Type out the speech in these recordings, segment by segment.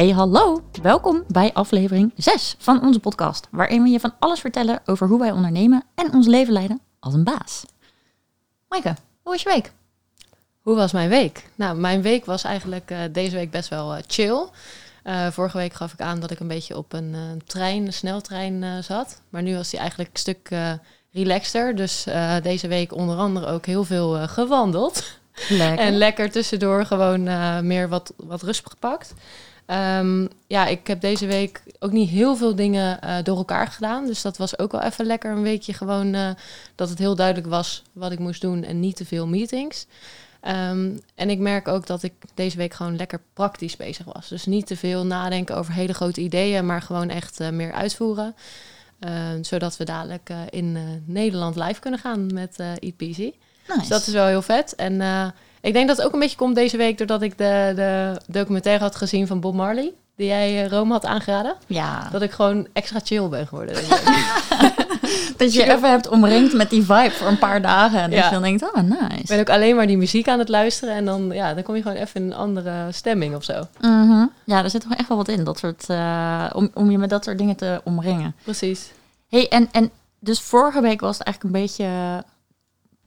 Hey hallo, welkom bij aflevering 6 van onze podcast, waarin we je van alles vertellen over hoe wij ondernemen en ons leven leiden als een baas. Maaike, hoe was je week? Hoe was mijn week? Nou, mijn week was eigenlijk uh, deze week best wel uh, chill. Uh, vorige week gaf ik aan dat ik een beetje op een trein, een sneltrein zat. Maar nu was die eigenlijk een stuk relaxter. Dus deze week onder andere ook heel veel gewandeld. Lekker. en lekker tussendoor gewoon meer wat, wat rust gepakt. Um, ja, ik heb deze week ook niet heel veel dingen uh, door elkaar gedaan. Dus dat was ook wel even lekker een weekje gewoon uh, dat het heel duidelijk was wat ik moest doen en niet te veel meetings. Um, en ik merk ook dat ik deze week gewoon lekker praktisch bezig was. Dus niet te veel nadenken over hele grote ideeën, maar gewoon echt uh, meer uitvoeren. zodat we dadelijk in Nederland live kunnen gaan met EPC. Nice. Dus dat is wel heel vet. En ik denk dat het ook een beetje komt deze week doordat ik de, de documentaire had gezien van Bob Marley. Die jij uh, Rome had aangeraden. Ja. Dat ik gewoon extra chill ben geworden. dat je even hebt omringd met die vibe voor een paar dagen. En ja. dat je dan denkt, oh nice. Ik ben ook alleen maar die muziek aan het luisteren. En dan, ja, dan kom je gewoon even in een andere stemming of zo. Mm -hmm. Ja, er zit toch echt wel wat in. Dat soort, uh, om, om je met dat soort dingen te omringen. Precies. hey, en, en dus vorige week was het eigenlijk een beetje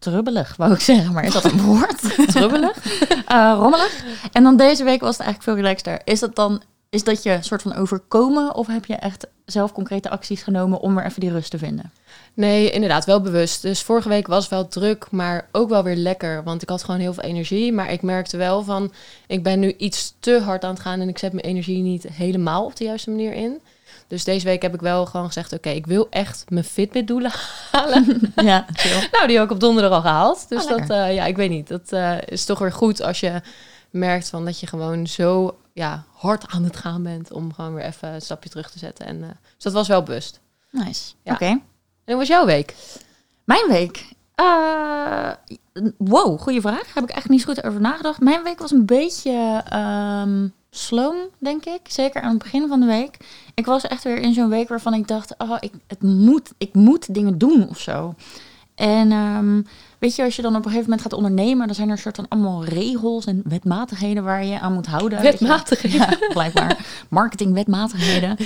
trubbelig, wou ik zeggen. Maar is dat een woord? trubbelig? Uh, rommelig. En dan deze week was het eigenlijk veel relaxter. Is dat dan, is dat je een soort van overkomen? Of heb je echt zelf concrete acties genomen om er even die rust te vinden? Nee, inderdaad, wel bewust. Dus vorige week was wel druk, maar ook wel weer lekker. Want ik had gewoon heel veel energie. Maar ik merkte wel van, ik ben nu iets te hard aan het gaan en ik zet mijn energie niet helemaal op de juiste manier in. Dus deze week heb ik wel gewoon gezegd: oké, ik wil echt mijn Fitbit-doelen halen. ja, chill. nou, die heb ik op donderdag al gehaald. Dus oh, dat, uh, ja, ik weet niet. Dat uh, is toch weer goed als je merkt van dat je gewoon zo ja, hard aan het gaan bent om gewoon weer even een stapje terug te zetten. En, uh, dus dat was wel bewust. Nice. Ja. Oké. Okay. En hoe was jouw week? Mijn week? wow, goede vraag. Heb ik eigenlijk niet zo goed over nagedacht. Mijn week was een beetje um, sloom, denk ik. Zeker aan het begin van de week. Ik was echt weer in zo'n week waarvan ik dacht, oh, ik, het moet, ik moet dingen doen of zo. En um, weet je, als je dan op een gegeven moment gaat ondernemen, dan zijn er soort van allemaal regels en wetmatigheden waar je aan moet houden. Wetmatigheden? Ja, blijkbaar. Marketingwetmatigheden.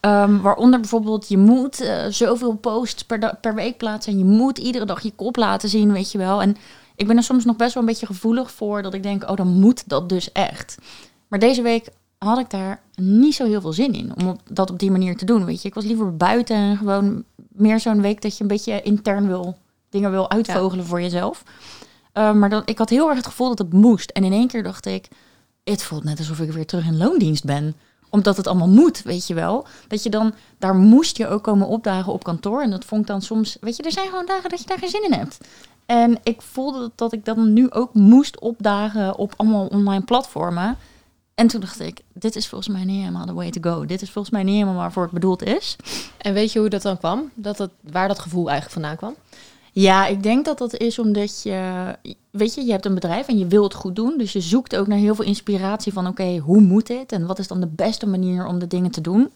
um, waaronder bijvoorbeeld, je moet uh, zoveel posts per, per week plaatsen en je moet iedere dag je kop laten zien, weet je wel. En ik ben er soms nog best wel een beetje gevoelig voor dat ik denk, oh, dan moet dat dus echt. Maar deze week had ik daar niet zo heel veel zin in om dat op die manier te doen. Weet je, ik was liever buiten en gewoon meer zo'n week dat je een beetje intern wil dingen wil uitvogelen voor jezelf. Uh, maar dat, ik had heel erg het gevoel dat het moest. En in één keer dacht ik, het voelt net alsof ik weer terug in loondienst ben omdat het allemaal moet, weet je wel. Dat je dan, daar moest je ook komen opdagen op kantoor. En dat vond ik dan soms, weet je, er zijn gewoon dagen dat je daar geen zin in hebt. En ik voelde dat ik dan nu ook moest opdagen op allemaal online platformen. En toen dacht ik, dit is volgens mij niet helemaal the way to go. Dit is volgens mij niet helemaal waarvoor het bedoeld is. En weet je hoe dat dan kwam? Dat het, waar dat gevoel eigenlijk vandaan kwam? Ja, ik denk dat dat is omdat je, weet je, je hebt een bedrijf en je wilt het goed doen. Dus je zoekt ook naar heel veel inspiratie van, oké, hoe moet dit? En wat is dan de beste manier om de dingen te doen?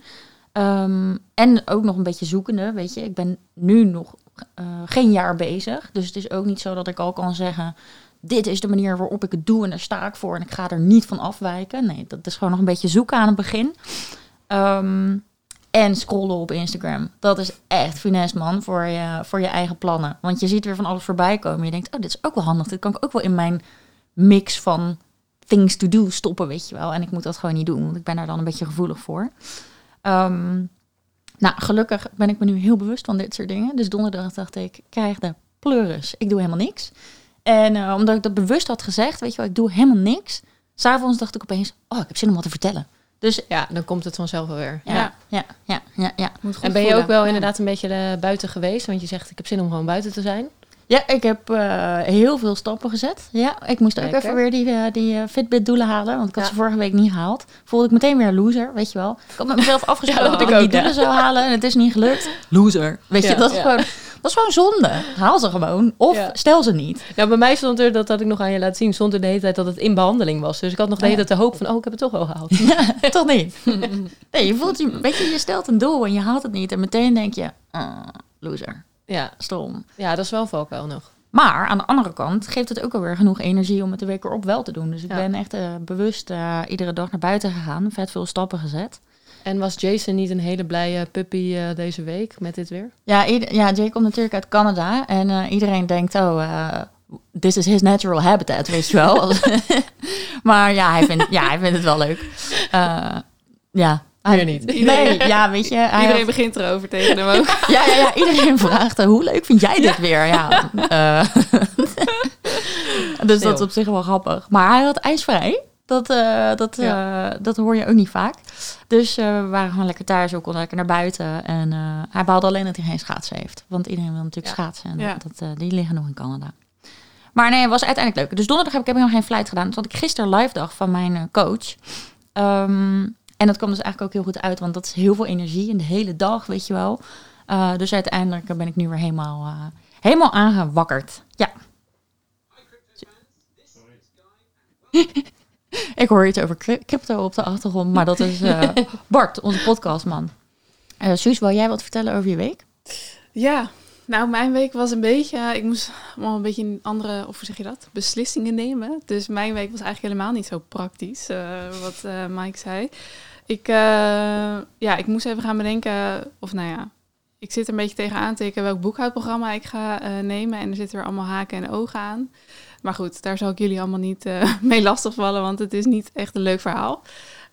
Um, en ook nog een beetje zoekende, weet je. Ik ben nu nog uh, geen jaar bezig. Dus het is ook niet zo dat ik al kan zeggen, dit is de manier waarop ik het doe en daar sta ik voor en ik ga er niet van afwijken. Nee, dat is gewoon nog een beetje zoeken aan het begin. Um, en scrollen op Instagram. Dat is echt finesse, man, voor je, voor je eigen plannen. Want je ziet weer van alles voorbij komen. Je denkt, oh, dit is ook wel handig. Dit kan ik ook wel in mijn mix van things to do stoppen, weet je wel. En ik moet dat gewoon niet doen, want ik ben daar dan een beetje gevoelig voor. Um, nou, gelukkig ben ik me nu heel bewust van dit soort dingen. Dus donderdag dacht ik, krijg de pleuris. Ik doe helemaal niks. En uh, omdat ik dat bewust had gezegd, weet je wel, ik doe helemaal niks. S'avonds dacht ik opeens, oh, ik heb zin om wat te vertellen. Dus ja, dan komt het vanzelf wel weer. Ja, ja, ja, ja. ja, En ben je ook wel inderdaad een beetje uh, buiten geweest? Want je zegt, ik heb zin om gewoon buiten te zijn. Ja, ik heb uh, heel veel stappen gezet. Ja, ik moest ook even weer die, uh, die Fitbit-doelen halen. Want ik had ja. ze vorige week niet gehaald. Voelde ik meteen weer een loser, weet je wel. Ik had met mezelf afgesproken dat ik, ook, die doelen zou halen. En het is niet gelukt. Loser. Weet je, dat is gewoon... Dat is gewoon zonde. Haal ze gewoon. Of ja. stel ze niet. Ja, bij mij stond er, dat had ik nog aan je laten zien, stond er de hele tijd dat het in behandeling was. Dus ik had nog de hele tijd de hoop van, oh, ik heb het toch wel gehaald. Ja, toch niet. Nee, je voelt je, weet je, je stelt een doel en je haalt het niet. En meteen denk je, ah, loser. Ja. Stom. Ja, dat is wel een valkuil nog. Maar aan de andere kant geeft het ook alweer genoeg energie om het de week erop wel te doen. Dus ik Ja. ben echt eh, bewust eh, iedere dag naar buiten gegaan. Vet veel stappen gezet. En was Jason niet een hele blije puppy eh, deze week met dit weer? Ja, ja, Jay komt natuurlijk uit Canada. En eh, iedereen denkt, oh, eh, this is his natural habitat, weet je wel. maar ja hij, vindt, ja, hij vindt het wel leuk. Eh, ja. Hij, niet. Nee, ja, weet je. Iedereen had- begint erover tegen hem ook. ja, ja, ja, iedereen vraagt, hoe leuk vind jij dit weer? Ja. eh, dus dat is op zich wel grappig. Maar hij had ijsvrij. Dat, eh, dat, eh, dat hoor je ook niet vaak. Dus eh, we waren gewoon lekker thuis, ook konden lekker naar buiten. En eh, hij baalde alleen dat hij geen schaatsen heeft. Want iedereen wil natuurlijk Ja. schaatsen. En Ja. dat, eh, die liggen nog in Canada. Maar nee, het was uiteindelijk leuk. Dus donderdag heb ik, heb ik nog geen flight gedaan. Toen had ik gisteren live dag van mijn coach. Ehm, en dat kwam dus eigenlijk ook heel goed uit. Want dat is heel veel energie in de hele dag, weet je wel. Uh, dus uiteindelijk ben ik nu weer helemaal, uh, helemaal aangewakkerd. Ja. ik hoor iets over crypto op de achtergrond, maar dat is uh, Bart, onze podcastman. Uh, Suus, wil jij wat vertellen over je week? Ja, nou, mijn week was een beetje. Ik moest allemaal een beetje een andere, of hoe zeg je dat? Beslissingen nemen. Dus mijn week was eigenlijk helemaal niet zo praktisch, uh, wat uh, Mike zei. Ik, ja, ik moest even gaan bedenken, of nou ja, ik zit er een beetje tegenaan te tekenen welk boekhoudprogramma ik ga nemen. En er zitten weer allemaal haken en ogen aan. Maar goed, daar zal ik jullie allemaal niet uh, mee lastigvallen, want het is niet echt een leuk verhaal.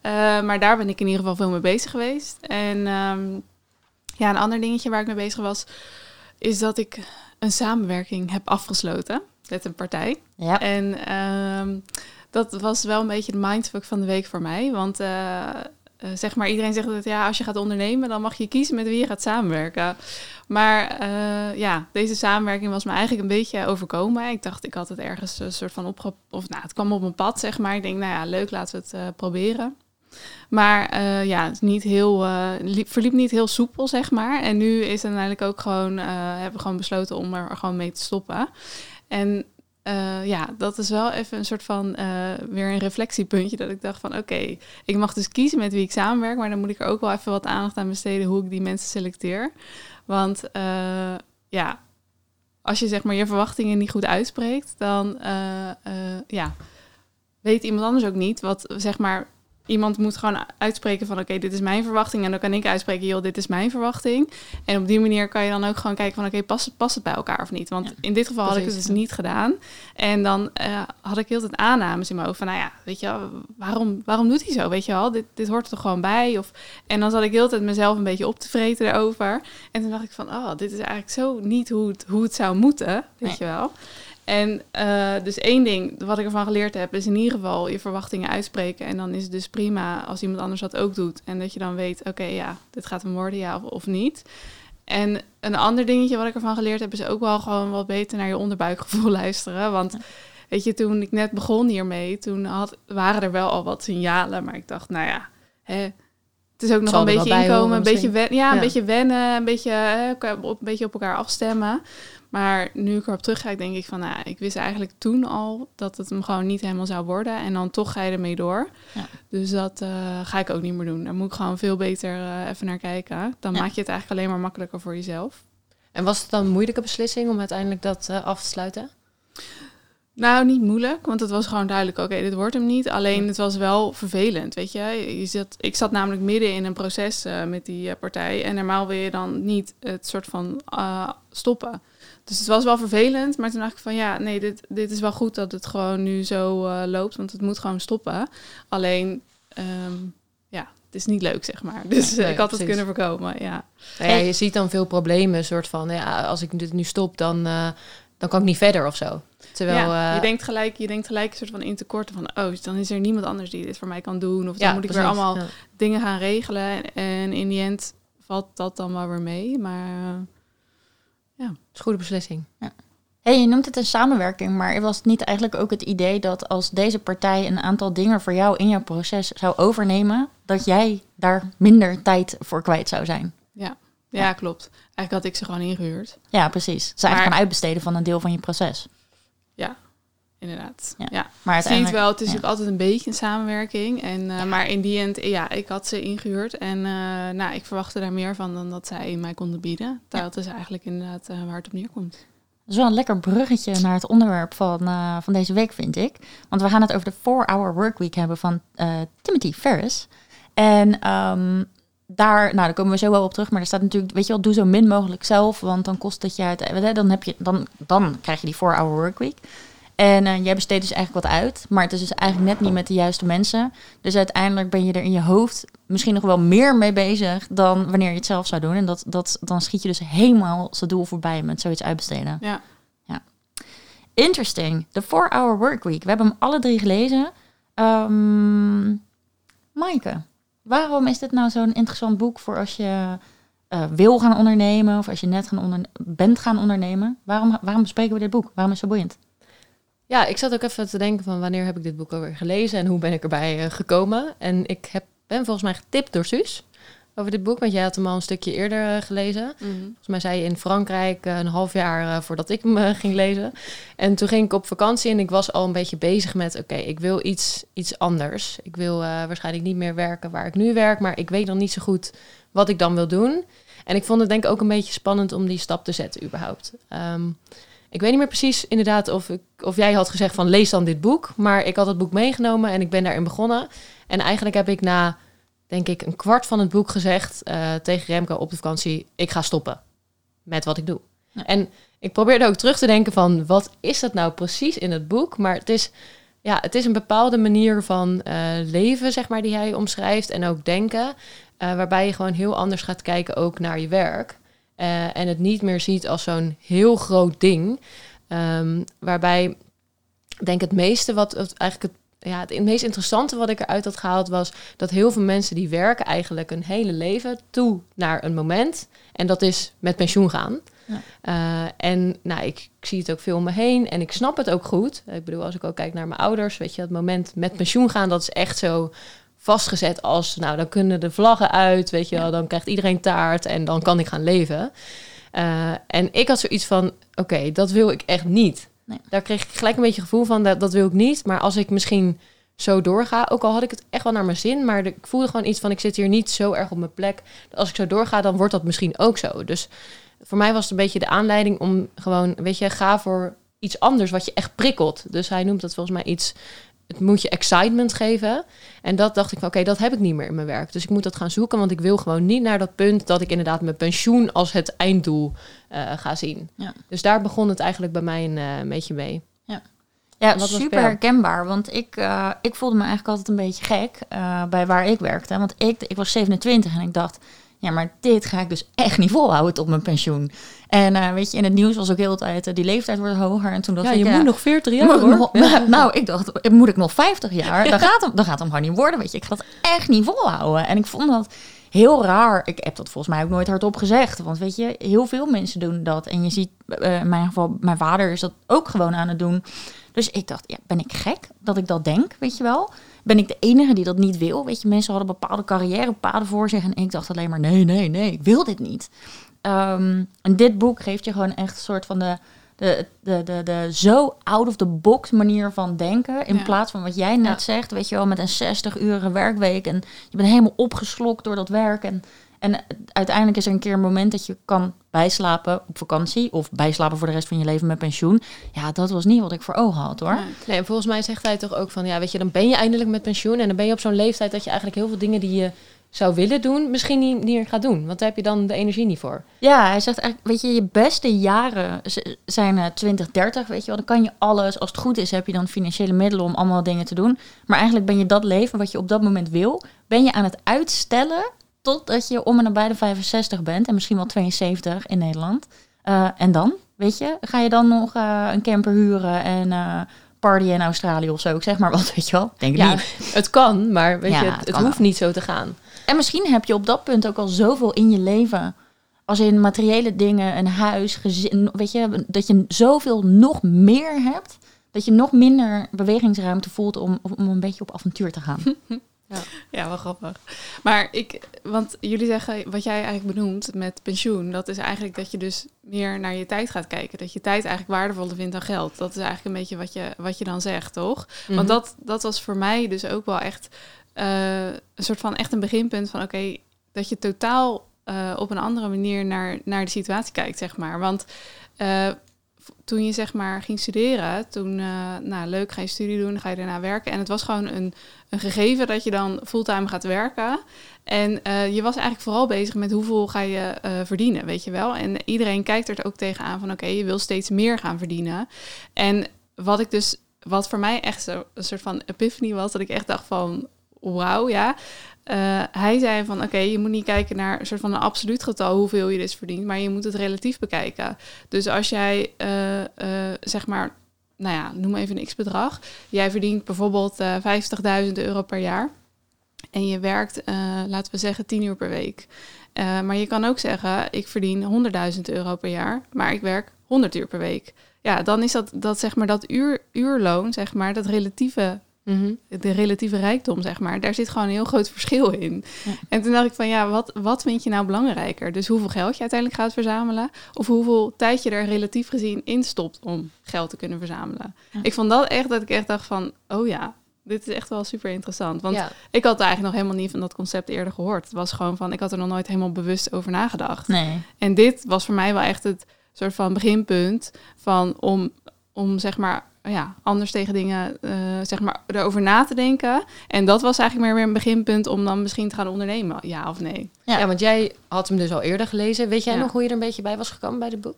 Uh, maar daar ben ik in ieder geval veel mee bezig geweest. En um, ja, een ander dingetje waar ik mee bezig was, is dat ik een samenwerking heb afgesloten met een partij. Ja. En um, dat was wel een beetje de mindfuck van de week voor mij. Want uh, uh, zeg maar, iedereen zegt dat ja, als je gaat ondernemen, dan mag je kiezen met wie je gaat samenwerken. Maar uh, ja, deze samenwerking was me eigenlijk een beetje overkomen. Ik dacht, ik had het ergens een soort van opge... Of nou, het kwam op mijn pad, zeg maar. Ik denk, nou ja, leuk, laten we het uh, proberen. Maar ja, het niet heel, liep, verliep niet heel soepel, zeg maar. En nu is het uiteindelijk ook gewoon, hebben we gewoon besloten om er gewoon mee te stoppen. En uh, ja, dat is wel even een soort van uh, weer een reflectiepuntje. Dat ik dacht van oké, ik mag dus kiezen met wie ik samenwerk. Maar dan moet ik er ook wel even wat aandacht aan besteden hoe ik die mensen selecteer. Want uh, ja, als je zeg maar je verwachtingen niet goed uitspreekt, dan ja, weet iemand anders ook niet wat zeg maar iemand moet gewoon uitspreken van oké, okay, dit is mijn verwachting. En dan kan ik uitspreken, joh, dit is mijn verwachting. En op die manier kan je dan ook gewoon kijken van oké, okay, past, past het bij elkaar of niet? Want ja, in dit geval had ik het dus niet gedaan. En dan uh, had ik heel tijd aannames in mijn hoofd van nou ja, weet je wel, waarom, waarom doet hij zo? Weet je wel, dit, dit hoort er toch gewoon bij? Of, en dan zat ik heel tijd mezelf een beetje op te vreten erover. En toen dacht ik van, oh, dit is eigenlijk zo niet hoe het, hoe het zou moeten, weet nee. je wel. En uh, dus één ding wat ik ervan geleerd heb, is in ieder geval je verwachtingen uitspreken. En dan is het dus prima als iemand anders dat ook doet. En dat je dan weet, oké, okay, ja, dit gaat hem worden, ja of, of, niet. En een ander dingetje wat ik ervan geleerd heb, is ook wel gewoon wat beter naar je onderbuikgevoel luisteren. Want weet je, toen ik net begon hiermee, toen had, waren er wel al wat signalen. Maar ik dacht, nou ja, hè, het is ook nog een beetje inkomen, een beetje, wen, ja, een ja. beetje wennen, een beetje, hè, een beetje op elkaar afstemmen. Maar nu ik erop terug ga, denk ik van, nou, ik wist eigenlijk toen al dat het hem gewoon niet helemaal zou worden. En dan toch ga je ermee door. Ja. Dus dat uh, ga ik ook niet meer doen. Daar moet ik gewoon veel beter uh, even naar kijken. Dan ja. maak je het eigenlijk alleen maar makkelijker voor jezelf. En was het dan een moeilijke beslissing om uiteindelijk dat uh, af te sluiten? Nou, niet moeilijk, want het was gewoon duidelijk, oké, okay, dit wordt hem niet. Alleen het was wel vervelend, weet je. je zat, ik zat namelijk midden in een proces uh, met die uh, partij. En normaal wil je dan niet het soort van uh, stoppen. Dus het was wel vervelend, maar toen dacht ik van ja, nee, dit, dit is wel goed dat het gewoon nu zo uh, loopt, want het moet gewoon stoppen. Alleen, um, ja, het is niet leuk, zeg maar. Dus nee, ik had precies. het kunnen voorkomen, ja. Nou ja. Je ziet dan veel problemen, soort van, ja, als ik dit nu stop, dan, uh, dan kan ik niet verder of zo. Terwijl, ja, je denkt gelijk, je denkt gelijk een soort van in tekorten van, oh, dan is er niemand anders die dit voor mij kan doen. Of dan ja, moet ik precies, weer allemaal dingen gaan regelen. En, en in die end valt dat dan wel weer mee, maar... Ja. Het is een goede beslissing. Ja. Hey, je noemt het een samenwerking, maar was het niet eigenlijk ook het idee dat als deze partij een aantal dingen voor jou in jouw proces zou overnemen, dat jij daar minder tijd voor kwijt zou zijn? Ja, ja, ja. klopt. Eigenlijk had ik ze gewoon ingehuurd. Ja, precies. Ze eigenlijk gaan uitbesteden van een deel van je proces. Inderdaad. Ja, ja. maar het wel. Het is natuurlijk altijd een beetje een samenwerking. En, uh, ja. Maar in die end, ja, ik had ze ingehuurd. En uh, nou, ik verwachtte daar meer van dan dat zij mij konden bieden. Dat is eigenlijk inderdaad uh, waar het op neerkomt. Dat is wel een lekker bruggetje naar het onderwerp van, uh, van deze week, vind ik. Want we gaan het over de 4-Hour Workweek hebben van uh, Timothy Ferris. En um, daar, nou, daar komen we zo wel op terug. Maar er staat natuurlijk, weet je wel, doe zo min mogelijk zelf. Want dan kost het je uit. Dan, heb je, dan, dan krijg je die 4-Hour Workweek. En uh, jij besteedt dus eigenlijk wat uit. Maar het is dus eigenlijk net niet met de juiste mensen. Dus uiteindelijk ben je er in je hoofd misschien nog wel meer mee bezig dan wanneer je het zelf zou doen. En dat, dat, dan schiet je dus helemaal zijn doel voorbij met zoiets uitbesteden. Ja. ja. Interesting. The 4-Hour Workweek. We hebben hem alle drie gelezen. Um, Maaike, waarom is dit nou zo'n interessant boek voor als je uh, wil gaan ondernemen of als je net gaan onder bent gaan ondernemen? Waarom, waarom bespreken we dit boek? Waarom is het zo boeiend? Ja, ik zat ook even te denken van wanneer heb ik dit boek alweer gelezen en hoe ben ik erbij uh, gekomen. En ik heb, ben volgens mij getipt door Suus over dit boek, want jij had hem al een stukje eerder uh, gelezen. Mhm. Volgens mij zei je in Frankrijk uh, een half jaar voordat ik hem ging lezen. En toen ging ik op vakantie en ik was al een beetje bezig met, oké, ik wil iets, iets anders. Ik wil waarschijnlijk niet meer werken waar ik nu werk, maar ik weet dan niet zo goed wat ik dan wil doen. En ik vond het denk ik ook een beetje spannend om die stap te zetten überhaupt. Um, ik weet niet meer precies inderdaad of, ik, of jij had gezegd van lees dan dit boek. Maar ik had het boek meegenomen en ik ben daarin begonnen. En eigenlijk heb ik na, denk ik, een kwart van het boek gezegd uh, tegen Remke op de vakantie... ik ga stoppen met wat ik doe. Ja. En ik probeerde ook terug te denken van wat is dat nou precies in het boek? Maar het is, ja, het is een bepaalde manier van uh, leven, zeg maar, die hij omschrijft. En ook denken, uh, waarbij je gewoon heel anders gaat kijken ook naar je werk. Uh, en het niet meer ziet als zo'n heel groot ding. Um, waarbij ik denk het meeste wat het eigenlijk het, ja, het meest interessante wat ik eruit had gehaald was dat heel veel mensen die werken eigenlijk een hele leven toe naar een moment. En dat is met pensioen gaan. Ja. Uh, en nou, ik, ik, zie het ook veel om me heen en ik snap het ook goed. Ik bedoel, als ik ook kijk naar mijn ouders, weet je, het moment met pensioen gaan, dat is echt zo vastgezet als, nou, dan kunnen de vlaggen uit, weet je wel, dan krijgt iedereen taart en dan kan ik gaan leven. Uh, en ik had zoiets van, oké, okay, dat wil ik echt niet. Nee. Daar kreeg ik gelijk een beetje gevoel van, dat, dat wil ik niet. Maar als ik misschien zo doorga, ook al had ik het echt wel naar mijn zin, maar de, ik voelde gewoon iets van, ik zit hier niet zo erg op mijn plek. Als ik zo doorga, dan wordt dat misschien ook zo. Dus voor mij was het een beetje de aanleiding om gewoon, weet je, ga voor iets anders wat je echt prikkelt. Dus hij noemt dat volgens mij iets het moet je excitement geven. En dat dacht ik van, oké, dat heb ik niet meer in mijn werk. Dus ik moet dat gaan zoeken, want ik wil gewoon niet naar dat punt dat ik inderdaad mijn pensioen als het einddoel uh, ga zien. Ja. Dus daar begon het eigenlijk bij mij een, uh, een beetje mee. Ja, ja super herkenbaar. Want ik, uh, ik voelde me eigenlijk altijd een beetje gek bij waar ik werkte. Want ik, ik was 27 en ik dacht, ja, maar dit ga ik dus echt niet volhouden tot mijn pensioen. En uh, weet je, in het nieuws was ook heel de tijd, uh, die leeftijd wordt hoger. En toen dacht ja, ik, je ja, moet nog 40 jaar hoor. Nog, ja. Nou, ik dacht, moet ik nog 50 jaar? Dan gaat, hem, dan gaat hem gewoon niet worden, weet je. Ik ga dat echt niet volhouden. En ik vond dat heel raar. Ik heb dat volgens mij ook nooit hardop gezegd. Want weet je, heel veel mensen doen dat. En je ziet, uh, in mijn geval, mijn vader is dat ook gewoon aan het doen. Dus ik dacht, ja, ben ik gek dat ik dat denk, weet je wel? Ben ik de enige die dat niet wil? Weet je, mensen hadden bepaalde carrièrepaden voor zich. En ik dacht alleen maar, nee, nee, nee, ik wil dit niet. Um, en dit boek geeft je gewoon echt een soort van de, de, de, de, de zo out-of-the-box manier van denken. In Ja. plaats van wat jij net Ja. zegt, weet je wel, met een 60 uren werkweek. En je bent helemaal opgeslokt door dat werk. En, en uiteindelijk is er een keer een moment dat je kan bijslapen op vakantie. Of bijslapen voor de rest van je leven met pensioen. Ja, dat was niet wat ik voor ogen had hoor. Ja. Nee, en volgens mij zegt hij toch ook van, ja, weet je, dan ben je eindelijk met pensioen. En dan ben je op zo'n leeftijd dat je eigenlijk heel veel dingen die je zou willen doen, misschien niet, meer gaat doen. Want daar heb je dan de energie niet voor. Ja, hij zegt eigenlijk, weet je, je beste jaren zijn eh, 20, 30, weet je wel. Dan kan je alles, als het goed is, heb je dan financiële middelen om allemaal dingen te doen. Maar eigenlijk ben je dat leven wat je op dat moment wil, ben je aan het uitstellen totdat je om en nabij de 65 bent. En misschien wel 72 in Nederland. Eh, en dan, weet je, ga je dan nog eh, een camper huren en eh partyen in Australië of zo. Ik zeg maar wat, weet je wel. Denk Ja, niet. het kan, maar weet Ja, je, het hoeft wel. niet zo te gaan. En misschien heb je op dat punt ook al zoveel in je leven. Als in materiële dingen, een huis, gezin. Weet je, dat je zoveel nog meer hebt. Dat je nog minder bewegingsruimte voelt om, om een beetje op avontuur te gaan. Ja, wel grappig. Maar ik, want jullie zeggen, wat jij eigenlijk benoemt met pensioen, dat is eigenlijk dat je dus meer naar je tijd gaat kijken. Dat je tijd eigenlijk waardevoller vindt dan geld. Dat is eigenlijk een beetje wat je, wat je dan zegt, toch? Mhm. Want dat, dat was voor mij dus ook wel echt eh, een soort van echt een beginpunt van oké, dat je totaal eh, op een andere manier naar, naar de situatie kijkt, zeg maar. Want eh, toen je zeg maar ging studeren, toen, uh, nou leuk, ga je studie doen, ga je daarna werken. En het was gewoon een, een gegeven dat je dan fulltime gaat werken. En uh, je was eigenlijk vooral bezig met hoeveel ga je uh, verdienen, weet je wel. En iedereen kijkt er ook tegenaan van, oké, je wil steeds meer gaan verdienen. En wat ik dus, wat voor mij echt zo, een soort van epiphany was, dat ik echt dacht van, wauw, ja. Uh, hij zei van oké, je moet niet kijken naar een soort van een absoluut getal hoeveel je dus verdient, maar je moet het relatief bekijken. Dus als jij uh, uh, zeg maar, nou ja, noem even een x-bedrag. Jij verdient bijvoorbeeld 50.000 euro per jaar en je werkt, laten we zeggen, 10 uur per week. maar je kan ook zeggen, ik verdien 100.000 euro per jaar, maar ik werk 100 uur per week. Ja, dan is dat, dat zeg maar dat uur, uurloon, zeg maar, dat relatieve Mm De relatieve rijkdom, zeg maar. Daar zit gewoon een heel groot verschil in. Ja. En toen dacht ik van ja, wat, wat vind je nou belangrijker? Dus hoeveel geld je uiteindelijk gaat verzamelen? Of hoeveel tijd je er relatief gezien in stopt om geld te kunnen verzamelen? Ja. Ik vond dat echt dat ik echt dacht van, oh ja, dit is echt wel super interessant. Want ja. ik had eigenlijk nog helemaal niet van dat concept eerder gehoord. Het was gewoon van, ik had er nog nooit helemaal bewust over nagedacht. Nee. En dit was voor mij wel echt het soort van beginpunt van om, om zeg maar ja, anders tegen dingen, uh, zeg maar, erover na te denken. En dat was eigenlijk meer weer een beginpunt om dan misschien te gaan ondernemen, ja of nee. Ja, ja want jij had hem dus al eerder gelezen. Weet jij ja. nog hoe je er een beetje bij was gekomen bij de boek?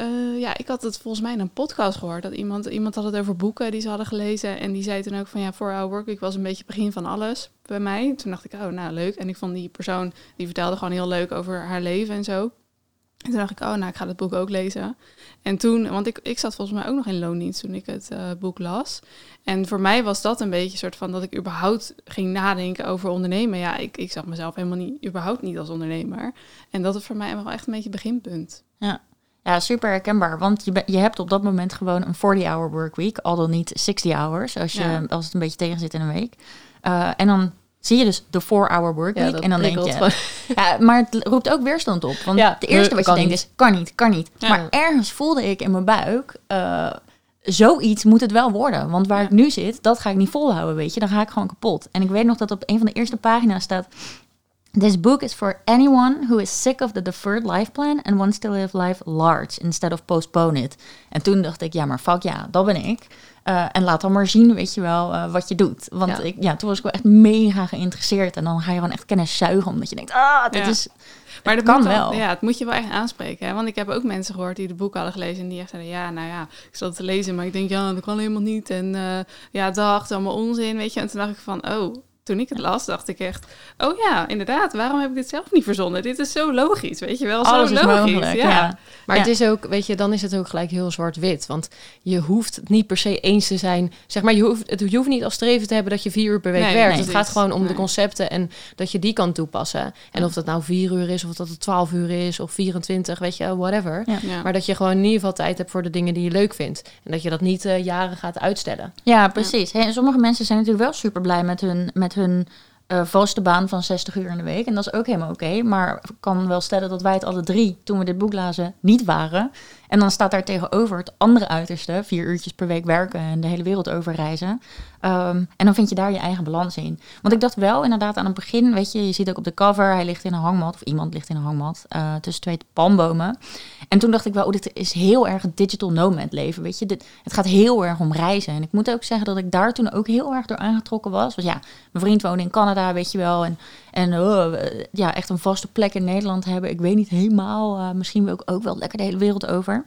Uh, ja, ik had het volgens mij in een podcast gehoord. Dat iemand, iemand had het over boeken die ze hadden gelezen. En die zei toen ook van ja, voor Our Workweek was een beetje het begin van alles bij mij. Toen dacht ik, oh nou leuk. En ik vond die persoon, die vertelde gewoon heel leuk over haar leven en zo. En toen dacht ik, oh, nou, ik ga dat boek ook lezen. En toen, want ik, ik zat volgens mij ook nog in loondienst toen ik het uh, boek las. En voor mij was dat een beetje een soort van dat ik überhaupt ging nadenken over ondernemen. Ja, ik, ik zag mezelf helemaal niet, überhaupt niet als ondernemer. En dat is voor mij wel echt een beetje het beginpunt. Ja. Ja, super herkenbaar. Want je, je hebt op dat moment gewoon een 40-hour workweek, al dan niet 60 hours, als, je, ja. als het een beetje tegen zit in een week. Uh, en dan zie je dus de 4-hour workweek. Ja, en dan denk je. Ja, maar het roept ook weerstand op. Want Ja, het eerste wat je denkt niet. is: kan niet, kan niet. Maar ergens voelde ik in mijn buik. eh, zoiets moet het wel worden. Want waar ik nu zit, dat ga ik niet volhouden, weet je. Dan ga ik gewoon kapot. En ik weet nog dat op een van de eerste pagina's staat... This book is for anyone who is sick of the deferred life plan and wants to live life large instead of postpone it. En toen dacht ik, ja, maar fuck ja, dat ben ik. Eh, en laat dan maar zien, weet je wel, eh, wat je doet. Want Ja. Ik, ja, toen was ik wel echt mega geïnteresseerd. En dan ga je gewoon echt kennis zuigen, omdat je denkt, ah, dit Ja. is... Maar dat kan wel. Ja, het moet je wel echt aanspreken. Hè? Want ik heb ook mensen gehoord die de boek hadden gelezen en die echt zeiden, ja, nou ja, ik zat het te lezen, maar ik denk, ja, dat kan helemaal niet. En eh, ja, dag, allemaal onzin, weet je. En toen dacht ik van, oh, toen ik het las, dacht ik echt, oh ja, inderdaad, waarom heb ik dit zelf niet verzonnen? Dit is zo logisch, weet je wel, zo Alles is logisch. mogelijk, ja. ja. Maar Ja. het is ook, weet je, dan is het ook gelijk heel zwart-wit. Want je hoeft het niet per se eens te zijn. Zeg maar, je hoeft, het, je hoeft niet als streven te hebben dat je vier uur per week Nee, werkt. nee, het gaat gewoon om de concepten en dat je die kan toepassen. En of dat nou vier uur is, of dat het twaalf uur is, of 24, weet je, whatever. Ja. Ja. Maar dat je gewoon in ieder geval tijd hebt voor de dingen die je leuk vindt. En dat je dat niet eh, jaren gaat uitstellen. Ja, precies. Hey, en sommige mensen zijn natuurlijk wel super blij met hun, met hun eh, vaste baan van 60 uur in de week. En dat is ook helemaal oké. Maar ik kan wel stellen dat wij het alle drie, toen we dit boek lazen, niet waren. En dan staat daar tegenover het andere uiterste, vier uurtjes per week werken en de hele wereld over reizen. Ehm, en dan vind je daar je eigen balans in. Want ik dacht wel inderdaad aan het begin, weet je, je ziet ook op de cover, hij ligt in een hangmat, of iemand ligt in een hangmat, eh, tussen twee palmbomen. En toen dacht ik wel, oh, dit is heel erg het digital nomad leven, weet je. Dit, het gaat heel erg om reizen. En ik moet ook zeggen dat ik daar toen ook heel erg door aangetrokken was. Want ja, mijn vriend woonde in Canada, weet je wel. En, en eh, ja, echt een vaste plek in Nederland hebben. Ik weet niet helemaal, eh, misschien wil ik ook wel lekker de hele wereld over.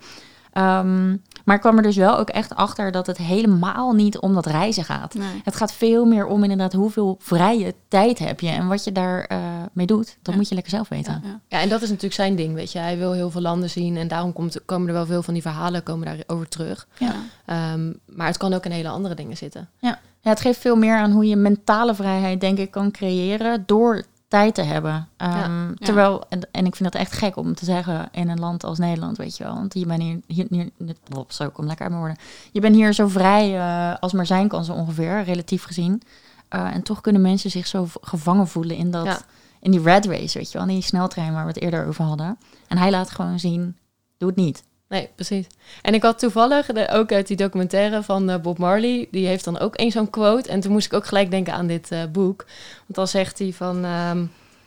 Ehm, maar ik kwam er dus wel ook echt achter dat het helemaal niet om dat reizen gaat. Nee. Het gaat veel meer om inderdaad hoeveel vrije tijd heb je. En wat je daar eh, mee doet, dat Ja. moet je lekker zelf weten. Ja, ja. Ja, en dat is natuurlijk zijn ding, weet je. Hij wil heel veel landen zien en daarom komt, komen er wel veel van die verhalen komen daarover terug. Ja. Ehm, maar het kan ook in hele andere dingen zitten. Ja, het geeft veel meer aan hoe je mentale vrijheid, denk ik, kan creëren door tijd te hebben. Ehm, Ja. Terwijl, en, en ik vind dat echt gek om te zeggen in een land als Nederland, weet je wel. Want je bent hier, hier, hier oh, zo, kom lekker uit mijn woorden. Je bent hier zo vrij eh, als maar zijn kan zo ongeveer, relatief gezien. Eh, en toch kunnen mensen zich zo gevangen voelen in, dat, Ja. in die red race, weet je wel. In die sneltrein waar we het eerder over hadden. En hij laat gewoon zien, doe het niet. Nee, precies. En ik had toevallig, de, ook uit die documentaire van eh, Bob Marley, die heeft dan ook één zo'n quote. En toen moest ik ook gelijk denken aan dit eh, boek. Want dan zegt hij van, ehm,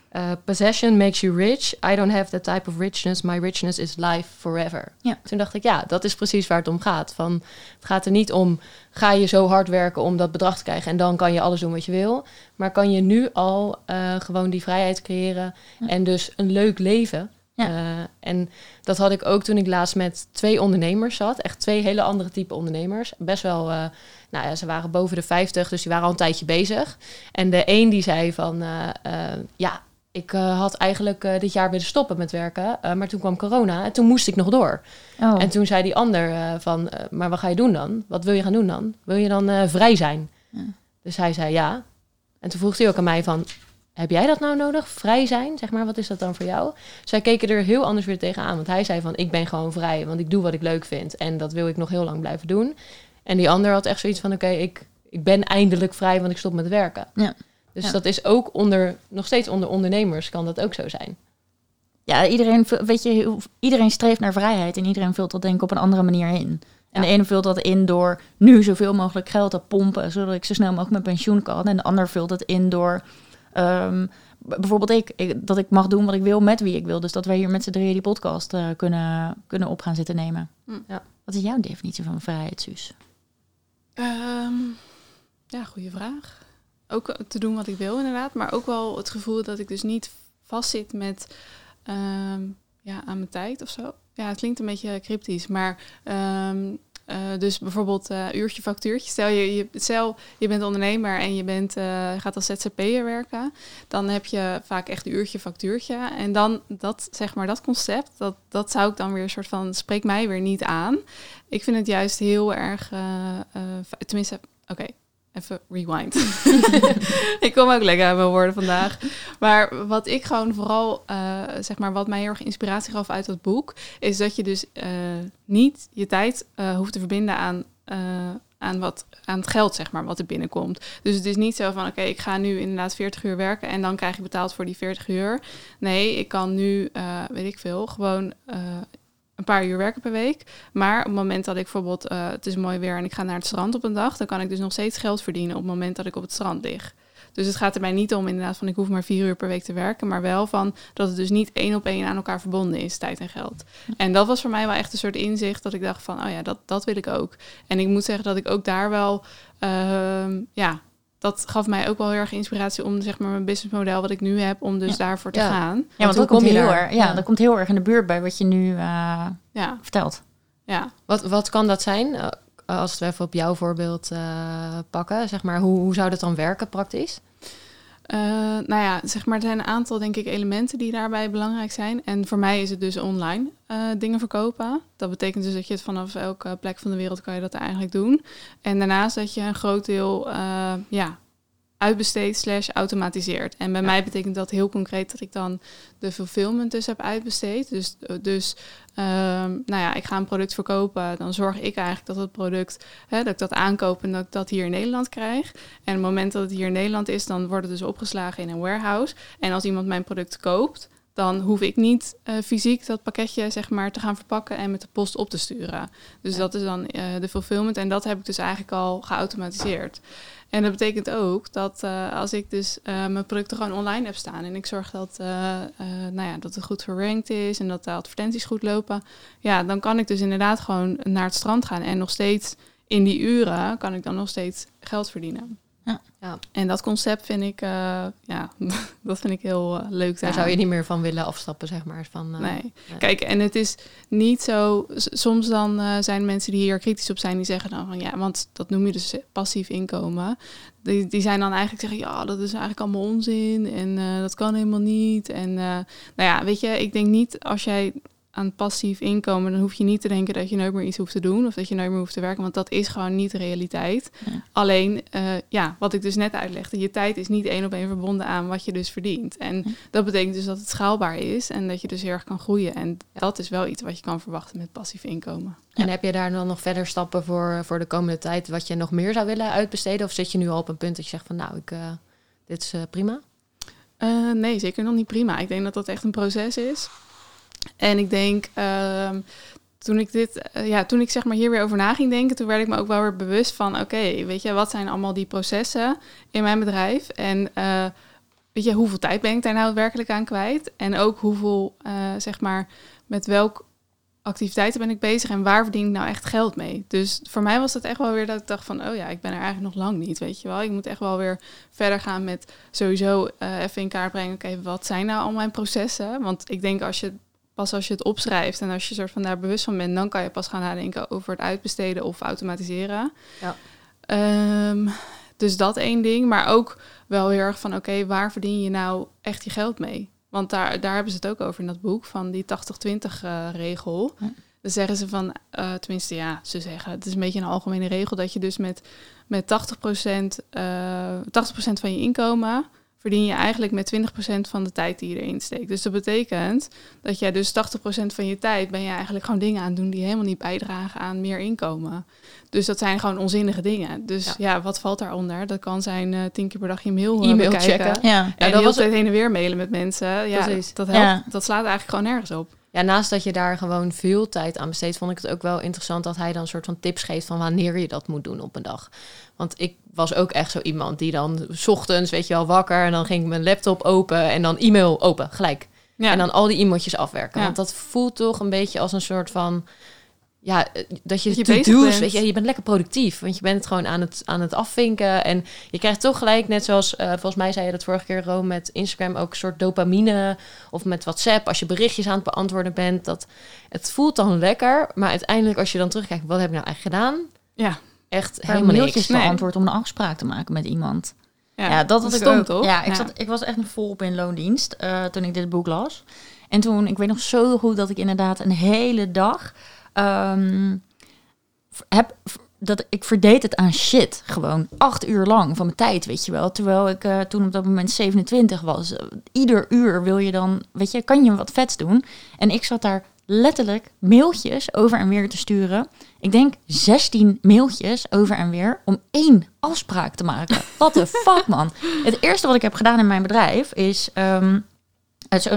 eh, possession makes you rich. I don't have that type of richness. My richness is life forever. Ja. Toen dacht ik, ja, dat is precies waar het om gaat. Van, het gaat er niet om, ga je zo hard werken om dat bedrag te krijgen en dan kan je alles doen wat je wil. Maar kan je nu al gewoon die vrijheid creëren Ja. en dus een leuk leven. Ja. Eh, en dat had ik ook toen ik laatst met twee ondernemers zat. Echt twee hele andere type ondernemers. Best wel, eh, nou ja, ze waren boven de 50, dus die waren al een tijdje bezig. En de een die zei van, eh, ja, ik had eigenlijk dit jaar willen stoppen met werken. maar toen kwam corona en toen moest ik nog door. Oh. En toen zei die ander van, maar wat ga je doen dan? Wat wil je gaan doen dan? Wil je dan vrij zijn? Ja. Dus hij zei ja. En toen vroeg hij ook aan mij van, heb jij dat nou nodig? Vrij zijn? Zeg maar, wat is dat dan voor jou? Zij keken er heel anders weer tegenaan. Want hij zei van, ik ben gewoon vrij, want ik doe wat ik leuk vind. En dat wil ik nog heel lang blijven doen. En die ander had echt zoiets van, oké, ik, ik ben eindelijk vrij, want ik stop met werken. Ja. Dus Ja. dat is ook onder, nog steeds onder ondernemers kan dat ook zo zijn. Ja, iedereen, weet je, iedereen streeft naar vrijheid en iedereen vult dat denk ik op een andere manier in. En de ene vult dat in door nu zoveel mogelijk geld te pompen, zodat ik zo snel mogelijk mijn pensioen kan. En de ander vult het in door ehm, bijvoorbeeld ik, ik, dat ik mag doen wat ik wil met wie ik wil. Dus dat wij hier met z'n drieën die podcast eh, kunnen, kunnen op gaan zitten nemen. Hm. Ja. Wat is jouw definitie van vrijheid, Suus? Ehm, ja, goede vraag. Ook te doen wat ik wil, inderdaad. Maar ook wel het gevoel dat ik dus niet vastzit met ehm, ja, aan mijn tijd of zo. Ja, het klinkt een beetje cryptisch, maar ehm, eh, dus bijvoorbeeld eh, uurtje factuurtje. Stel je, je, stel je bent ondernemer en je bent, eh, gaat als ZZP'er werken, dan heb je vaak echt uurtje factuurtje. En dan dat, zeg maar, dat concept, dat, dat zou ik dan weer een soort van, spreekt mij weer niet aan. Ik vind het juist heel erg, tenminste, oké, even rewind. ik kom ook lekker uit mijn woorden vandaag. Maar wat ik gewoon vooral, eh, zeg maar, wat mij heel erg inspiratie gaf uit dat boek, is dat je dus eh, niet je tijd eh, hoeft te verbinden aan. aan, wat, aan het geld, zeg maar, wat er binnenkomt. Dus het is niet zo van, oké, ik ga nu inderdaad 40 uur werken en dan krijg je betaald voor die 40 uur. Nee, ik kan nu, weet ik veel, gewoon een paar uur werken per week. Maar op het moment dat ik bijvoorbeeld, eh, het is mooi weer en ik ga naar het strand op een dag, dan kan ik dus nog steeds geld verdienen op het moment dat ik op het strand lig. Dus het gaat er mij niet om inderdaad van ik hoef maar vier uur per week te werken, maar wel van dat het dus niet één op één aan elkaar verbonden is, tijd en geld. En dat was voor mij wel echt een soort inzicht dat ik dacht van, oh ja, dat, dat wil ik ook. En ik moet zeggen dat ik ook daar wel, ehm, ja, dat gaf mij ook wel heel erg inspiratie om zeg maar mijn businessmodel wat ik nu heb, om dus Ja. daarvoor te Ja. gaan. Ja, want dat kom komt je heel daar? erg, ja, Ja. dat komt heel erg in de buurt bij wat je nu eh, Ja, vertelt. ja. Wat, wat kan dat zijn? Eh, als we even op jouw voorbeeld eh, pakken, zeg maar, hoe, hoe zou dat dan werken praktisch? Eh, nou ja, zeg maar, er zijn een aantal, denk ik, elementen die daarbij belangrijk zijn. En voor mij is het dus online eh, dingen verkopen. Dat betekent dus dat je het vanaf elke plek van de wereld kan je dat eigenlijk doen. En daarnaast dat je een groot deel, eh, ja, uitbesteedt slash automatiseert. En bij mij betekent dat heel concreet dat ik dan de fulfillment dus heb uitbesteed. Dus, dus ehm, nou ja, ik ga een product verkopen. Dan zorg ik eigenlijk dat het product, hè, dat ik dat aankoop en dat ik dat hier in Nederland krijg. En op het moment dat het hier in Nederland is, dan wordt het dus opgeslagen in een warehouse. En als iemand mijn product koopt, dan hoef ik niet eh, fysiek dat pakketje zeg maar te gaan verpakken en met de post op te sturen. Dus Ja. dat is dan eh, de fulfillment en dat heb ik dus eigenlijk al geautomatiseerd. En dat betekent ook dat eh, als ik dus eh, mijn producten gewoon online heb staan en ik zorg dat, eh, nou ja, dat het goed gerankt is en dat de advertenties goed lopen, ja, dan kan ik dus inderdaad gewoon naar het strand gaan en nog steeds in die uren kan ik dan nog steeds geld verdienen. Ja. Ja. En dat concept vind ik, eh, ja, dat vind ik heel eh, leuk. Daar zou je niet meer van willen afstappen, zeg maar. Van, eh, Nee. Kijk, en het is niet zo. Soms dan eh, zijn mensen die hier kritisch op zijn, die zeggen dan van ja, want dat noem je dus passief inkomen. Die, die zijn dan eigenlijk zeggen ja, dat is eigenlijk allemaal onzin en eh, dat kan helemaal niet. En eh, nou ja, weet je, ik denk niet als jij aan passief inkomen, dan hoef je niet te denken dat je nooit meer iets hoeft te doen of dat je nooit meer hoeft te werken, want dat is gewoon niet de realiteit. Ja. Alleen, eh, ja, wat ik dus net uitlegde, je tijd is niet één op één verbonden aan wat je dus verdient. En Ja. dat betekent dus dat het schaalbaar is en dat je dus heel erg kan groeien. En dat is wel iets wat je kan verwachten met passief inkomen. En heb je daar dan nog verder stappen voor, voor de komende tijd wat je nog meer zou willen uitbesteden? Of zit je nu al op een punt dat je zegt van nou, ik, eh, dit is eh, prima? Nee, zeker nog niet prima. Ik denk dat dat echt een proces is. En ik denk, ehm, toen ik dit, eh, ja, toen ik zeg maar hier weer over na ging denken, toen werd ik me ook wel weer bewust van, oké, weet je, wat zijn allemaal die processen in mijn bedrijf? En eh, weet je, hoeveel tijd ben ik daar nou werkelijk aan kwijt? En ook hoeveel, eh, zeg maar, met welk activiteiten ben ik bezig en waar verdien ik nou echt geld mee? Dus voor mij was dat echt wel weer dat ik dacht van, oh ja, ik ben er eigenlijk nog lang niet, weet je wel. Ik moet echt wel weer verder gaan met sowieso even in kaart brengen, oké, wat zijn nou al mijn processen? Want ik denk als je pas als je het opschrijft en als je soort van daar bewust van bent, dan kan je pas gaan nadenken over het uitbesteden of automatiseren. Ja. Um, dus dat één ding, maar ook wel heel erg van oké, waar verdien je nou echt je geld mee? Want daar, daar hebben ze het ook over in dat boek, van die 80-20 uh, regel. Dan zeggen ze van, uh, tenminste ja, ze zeggen, het is een beetje een algemene regel, dat je dus met, met 80%, uh, 80% van je inkomen verdien je eigenlijk met 20% van de tijd die je erin steekt. Dus dat betekent dat jij dus 80% van je tijd ben je eigenlijk gewoon dingen aan het doen die helemaal niet bijdragen aan meer inkomen. Dus dat zijn gewoon onzinnige dingen. Dus ja, wat valt daaronder? Dat kan zijn uh, tien keer per dag je mail, uh, e-mail checken. Ja. En dan was het heen en weer mailen met mensen. Ja, dat helpt. Dat slaat eigenlijk gewoon nergens op ja, naast dat je daar gewoon veel tijd aan besteedt, vond ik het ook wel interessant dat hij dan een soort van tips geeft van wanneer je dat moet doen op een dag. Want ik was ook echt zo iemand die dan s ochtends, weet je wel, wakker en dan ging ik mijn laptop open en dan e-mail open, gelijk. Ja. En dan al die e-mailtjes afwerken. Want dat voelt toch een beetje als een soort van ja, eh, dat je, dat je doet, weet je, je bent lekker productief, want je bent het gewoon aan het, aan het afvinken en je krijgt toch gelijk, net zoals uh, volgens mij zei je dat vorige keer Rome met Instagram ook een soort dopamine of met WhatsApp, als je berichtjes aan het beantwoorden bent, dat het voelt dan lekker, maar uiteindelijk als je dan terugkijkt, wat heb ik nou eigenlijk gedaan? Ja, echt helemaal niks. beantwoord om een afspraak te maken met iemand. Ja, dat was stom, toch? Ja, ik, Zat, ik was echt een vol op in loondienst uh, toen ik dit boek las. En toen, ik weet nog zo goed dat ik inderdaad een hele dag um, heb, dat ik verdeed het aan shit. Gewoon acht uur lang van mijn tijd, weet je wel. Terwijl ik uh, toen op dat moment 27 was. ieder uur wil je dan, weet je, kan je wat vets doen. En ik zat daar letterlijk mailtjes over en weer te sturen. Ik denk 16 mailtjes over en weer om één afspraak te maken. Wat de fuck, man. Het eerste wat ik heb gedaan in mijn bedrijf is um,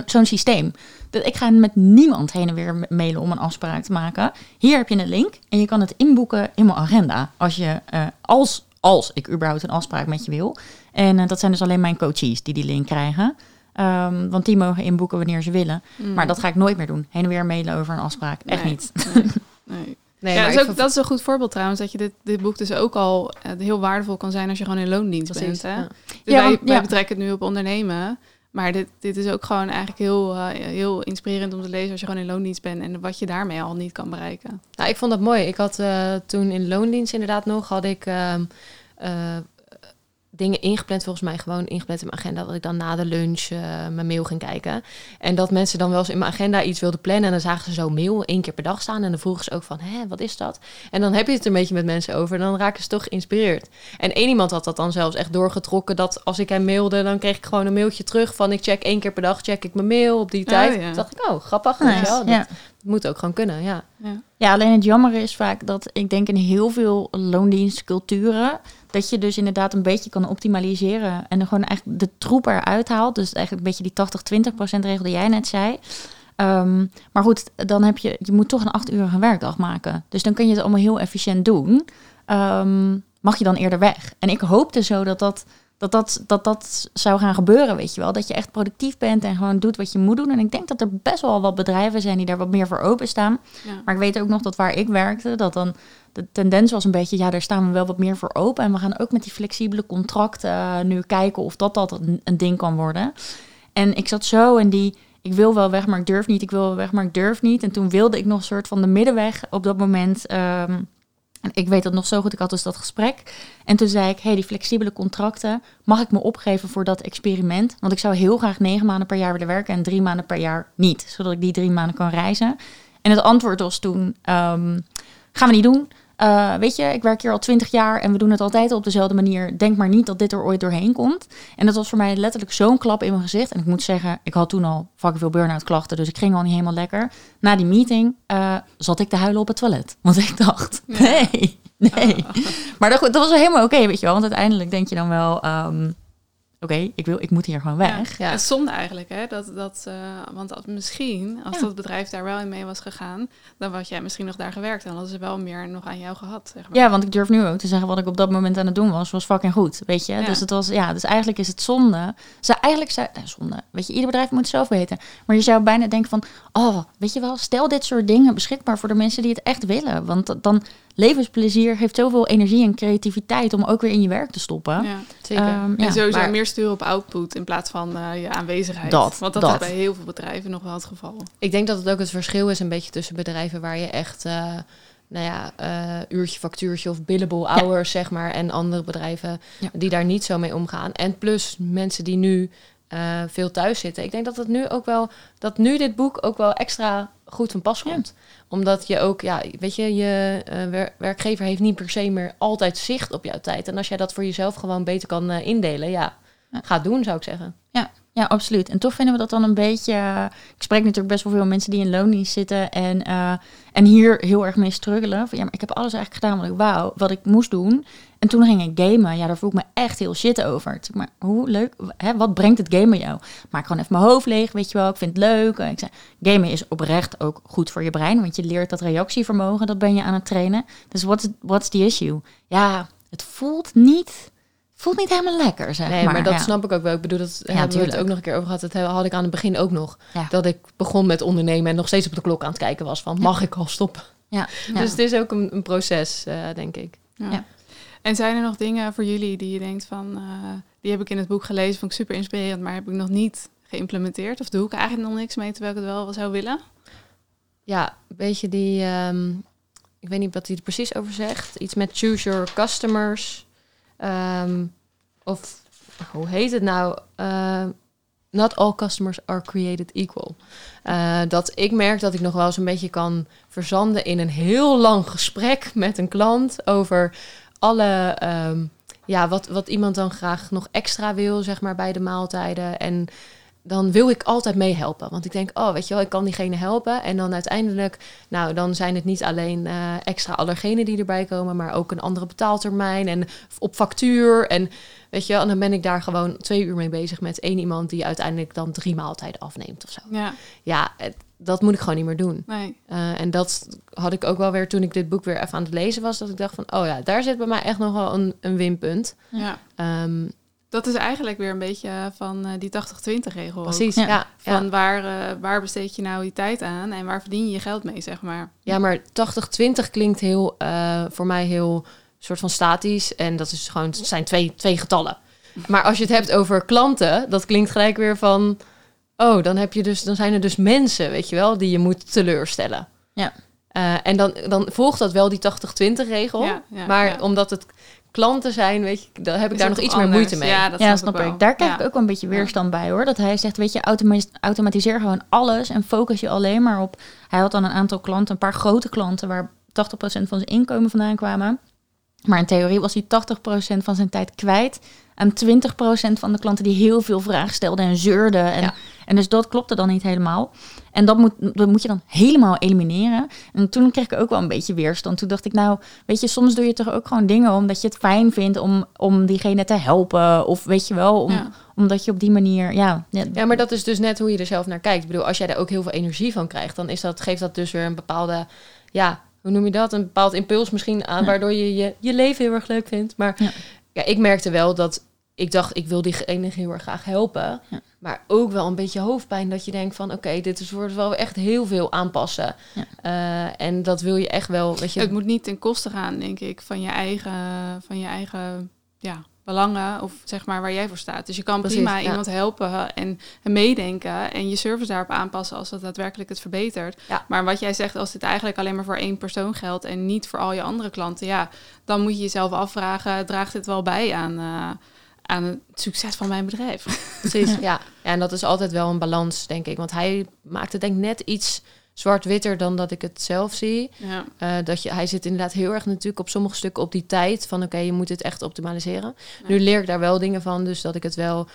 zo'n systeem. Dat ik ga met niemand heen en weer mailen om een afspraak te maken. Hier heb je een link en je kan het inboeken in mijn agenda. Als, je, uh, als, als ik überhaupt een afspraak met je wil. En uh, dat zijn dus alleen mijn coaches die die link krijgen. Um, want die mogen inboeken wanneer ze willen. Mm. Maar dat ga ik nooit meer doen. Heen en weer mailen over een afspraak. Echt niet. Nee. nee. Nee, ja, dat, is ook, dat is een goed voorbeeld trouwens, dat je dit, dit boek dus ook al uh, heel waardevol kan zijn als je gewoon in loondienst Precies, bent. Hè? Ja. Dus ja, wij, wij betrekken het nu op ondernemen. Maar dit, dit is ook gewoon eigenlijk heel, uh, heel inspirerend om te lezen als je gewoon in loondienst bent en wat je daarmee al niet kan bereiken. Nou, ik vond dat mooi. Ik had uh, toen in loondienst inderdaad nog, had ik uh, dingen ingepland, volgens mij gewoon ingepland in mijn agenda, dat ik dan na de lunch uh, mijn mail ging kijken. En dat mensen dan wel eens in mijn agenda iets wilden plannen en dan zagen ze zo mail één keer per dag staan en dan vroegen ze ook van, hé, wat is dat? En dan heb je het een beetje met mensen over en dan raken ze toch geïnspireerd. En één iemand had dat dan zelfs echt doorgetrokken, dat als ik hem mailde, dan kreeg ik gewoon een mailtje terug van, ik check één keer per dag, check ik mijn mail op die oh, tijd. Ja. dacht ik, oh, grappig. Nice. Ja, dat ja. moet ook gewoon kunnen, ja. ja. Ja, alleen het jammer is vaak dat ik denk in heel veel loondienstculturen dat je dus inderdaad een beetje kan optimaliseren en er gewoon eigenlijk de troep eruit haalt. Dus eigenlijk een beetje die 80-20% regel die jij net zei. Um, maar goed, dan heb je, je moet toch een acht uur werkdag maken. Dus dan kun je het allemaal heel efficiënt doen. Um, mag je dan eerder weg? En ik hoopte zo dat dat dat dat, dat dat zou gaan gebeuren, weet je wel. Dat je echt productief bent en gewoon doet wat je moet doen. En ik denk dat er best wel wat bedrijven zijn die daar wat meer voor openstaan. Ja. Maar ik weet ook nog dat waar ik werkte, dat dan de tendens was een beetje, ja, daar staan we wel wat meer voor open. En we gaan ook met die flexibele contracten uh, nu kijken of dat, dat een, een, ding kan worden. En ik zat zo in die, ik wil wel weg, maar ik durf niet. Ik wil wel weg, maar ik durf niet. En toen wilde ik nog een soort van de middenweg op dat moment... Um, en ik weet dat nog zo goed, ik had dus dat gesprek. En toen zei ik, hey, die flexibele contracten, mag ik me opgeven voor dat experiment? Want ik zou heel graag negen maanden per jaar willen werken en drie maanden per jaar niet. Zodat ik die drie maanden kan reizen. En het antwoord was toen, um, gaan we niet doen. Uh, weet je, ik werk hier al twintig jaar en we doen het altijd op dezelfde manier. Denk maar niet dat dit er ooit doorheen komt. En dat was voor mij letterlijk zo'n klap in mijn gezicht. En ik moet zeggen, ik had toen al fucking veel burn-out klachten, dus ik ging al niet helemaal lekker. Na die meeting uh, zat ik te huilen op het toilet. Want ik dacht, nee, nee. Maar dat, dat was helemaal oké, weet je wel. Want uiteindelijk denk je dan wel, um, oké, ik wil, ik moet hier gewoon weg. Ja, Ja. Het is zonde eigenlijk, hè? Dat, dat, eh, want misschien, als Ja. dat bedrijf daar wel in mee was gegaan, dan was jij misschien nog daar gewerkt. En dan hadden ze wel meer nog aan jou gehad, zeg maar. Ja, want ik durf nu ook te zeggen wat ik op dat moment aan het doen was, was fucking goed, weet je. Ja. Dus het was, ja, dus eigenlijk is het zonde. Ze eigenlijk zou, nou, zonde, weet je, ieder bedrijf moet het zelf weten. Maar je zou bijna denken van, oh, weet je wel, stel dit soort dingen beschikbaar voor de mensen die het echt willen. Want dan levensplezier heeft zoveel energie en creativiteit om ook weer in je werk te stoppen. Ja. Zeker. Ehm, En ja. sowieso maar- meer sturen op output in plaats van eh, je aanwezigheid. Dat, Want dat, dat. is bij heel veel bedrijven nog wel het geval. Ik denk dat het ook het verschil is een beetje tussen bedrijven waar je echt, eh, nou ja, eh, uurtje, factuurtje of billable hours, zeg maar, en andere bedrijven Ja. die daar niet zo mee omgaan. En plus mensen die nu eh, veel thuis zitten. Ik denk dat het nu ook wel, dat nu dit boek ook wel extra goed van pas Ja. komt. Omdat je ook, ja, weet je, je eh, wer- werkgever heeft niet per se meer altijd zicht op jouw tijd. En als jij dat voor jezelf gewoon beter kan eh, indelen, ja, Ja. ga doen, zou ik zeggen. Ja, absoluut. En toch vinden we dat dan een beetje. eh, ik spreek natuurlijk best wel veel mensen die in loondienst zitten en, en hier heel erg mee struggelen. Van, ja, maar ik heb alles eigenlijk gedaan wat ik wou, wat ik moest doen. En toen ging ik gamen. Ja, daar voel ik me echt heel shit over. Toen, maar hoe leuk, hè, wat brengt het gamen jou? Maak gewoon even mijn hoofd leeg, weet je wel. Ik vind het leuk. En Ik zei, gamen is oprecht ook goed voor je brein, want je leert dat reactievermogen, dat ben je aan het trainen. Dus what's, what's the issue? Ja, het voelt niet, voelt niet helemaal lekker, zeg Nee, maar. maar, dat ja. snap ik ook wel. Ik bedoel, dat hebben we het ook nog een keer over gehad. Dat had ik aan het begin ook nog. Ja. Dat ik begon met ondernemen en nog steeds op de klok aan het kijken was van, mag ik al stoppen? Ja, ja. Dus het is ook een, een proces, eh, denk ik. Ja. En zijn er nog dingen voor jullie die je denkt van, eh, die heb ik in het boek gelezen, vond ik super inspirerend, maar heb ik nog niet geïmplementeerd? Of doe ik eigenlijk nog niks mee terwijl ik het wel zou willen? Ja, weet je die, ehm, ik weet niet wat hij er precies over zegt. Iets met choose your customers. Ehm, of hoe heet het nou? Eh, not all customers are created equal. Eh, dat ik merk dat ik nog wel eens een beetje kan verzanden in een heel lang gesprek met een klant over alle, ehm, ja, wat, wat iemand dan graag nog extra wil, zeg maar, bij de maaltijden. En dan wil ik altijd meehelpen. Want ik denk, oh, weet je wel, ik kan diegene helpen. En dan uiteindelijk, nou, dan zijn het niet alleen eh, extra allergenen die erbij komen, maar ook een andere betaaltermijn en op factuur. En weet je wel, en dan ben ik daar gewoon twee uur mee bezig met één iemand die uiteindelijk dan drie maaltijden afneemt of zo. Ja, Ja, het- dat moet ik gewoon niet meer doen. nee. Eh, en dat had ik ook wel weer toen ik dit boek weer even aan het lezen was, dat ik dacht van, oh ja, daar zit bij mij echt nog wel een, een winpunt. Ja. Ehm, Dat is eigenlijk weer een beetje van eh, die 80-20 regel. ook. precies, Ja. Van waar, eh, waar besteed je nou je tijd aan en waar verdien je je geld mee, zeg maar. Ja, maar 80-20 klinkt heel, eh, voor mij heel soort van statisch. En dat is gewoon, het zijn twee, twee getallen. Maar als je het hebt over klanten, dat klinkt gelijk weer van... Oh, dan, heb je dus, dan zijn er dus mensen, weet je wel, die je moet teleurstellen. Ja. Eh, en dan, dan volgt dat wel die 80-20 regel. Ja, ja, maar ja. omdat het klanten zijn, weet je, dan heb ik Is daar nog iets meer moeite mee. Ja, dat ja, snap, snap wel. ik. Daar krijg Ja. ik ook wel een beetje weerstand bij hoor. Dat hij zegt, weet je, automa- automatiseer gewoon alles en focus je alleen maar op. Hij had dan een aantal klanten, een paar grote klanten waar 80% van zijn inkomen vandaan kwamen. Maar in theorie was hij 80% van zijn tijd kwijt aan 20% van de klanten die heel veel vragen stelden en zeurden. En, Ja. en dus dat klopte dan niet helemaal. En dat moet, dat moet je dan helemaal elimineren. En toen kreeg ik ook wel een beetje weerstand. Toen dacht ik, nou, weet je, soms doe je toch ook gewoon dingen omdat je het fijn vindt om, om diegene te helpen. Of weet je wel, om, Ja. omdat je op die manier, ja. ja, Ja, maar dat is dus net hoe je er zelf naar kijkt. Ik bedoel, als jij daar ook heel veel energie van krijgt, dan is dat, geeft dat dus weer een bepaalde, ja, hoe noem je dat? Een bepaald impuls misschien aan, Ja. waardoor je, je je leven heel erg leuk vindt. Maar Ja. ja. ik merkte wel dat ik dacht, ik wil diegene heel erg graag helpen. Ja. Maar ook wel een beetje hoofdpijn dat je denkt van, oké, dit is wordt wel echt heel veel aanpassen. Ja. Eh, en dat wil je echt wel, weet je. Het moet niet ten koste gaan, denk ik, van je eigen, van je eigen ja, belangen of zeg maar waar jij voor staat. Dus je kan Precies, prima ja. iemand helpen en, en meedenken en je service daarop aanpassen als dat daadwerkelijk het verbetert. Ja. Maar wat jij zegt, als dit eigenlijk alleen maar voor één persoon geldt en niet voor al je andere klanten, ja, dan moet je jezelf afvragen, draagt dit wel bij aan, eh, aan het succes van mijn bedrijf? Precies, ja. ja. En dat is altijd wel een balans, denk ik. Want hij maakt het denk ik net iets zwart-witter dan dat ik het zelf zie. Ja. Eh, dat je, hij zit inderdaad heel erg natuurlijk op sommige stukken op die tijd van oké, je moet het echt optimaliseren. Nu leer ik daar wel dingen van, dus dat ik het wel.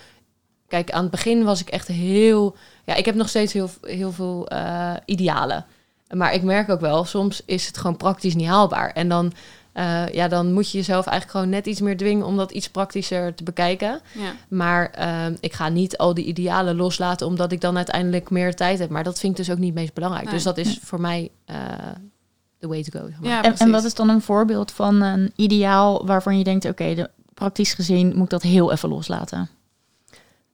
Kijk, aan het begin was ik echt heel. Ja, ik heb nog steeds heel, heel veel eh, idealen. Maar ik merk ook wel, soms is het gewoon praktisch niet haalbaar. En dan Eh, ja, dan moet je jezelf eigenlijk gewoon net iets meer dwingen om dat iets praktischer te bekijken. Ja. Maar eh, ik ga niet al die idealen loslaten omdat ik dan uiteindelijk meer tijd heb. Maar dat vind ik dus ook niet het meest belangrijk. Nee. Dus dat is Nee. voor mij eh the way to go. zeg maar. Ja, En, en wat is dan een voorbeeld van een ideaal waarvan je denkt, oké, de praktisch gezien moet ik dat heel even loslaten?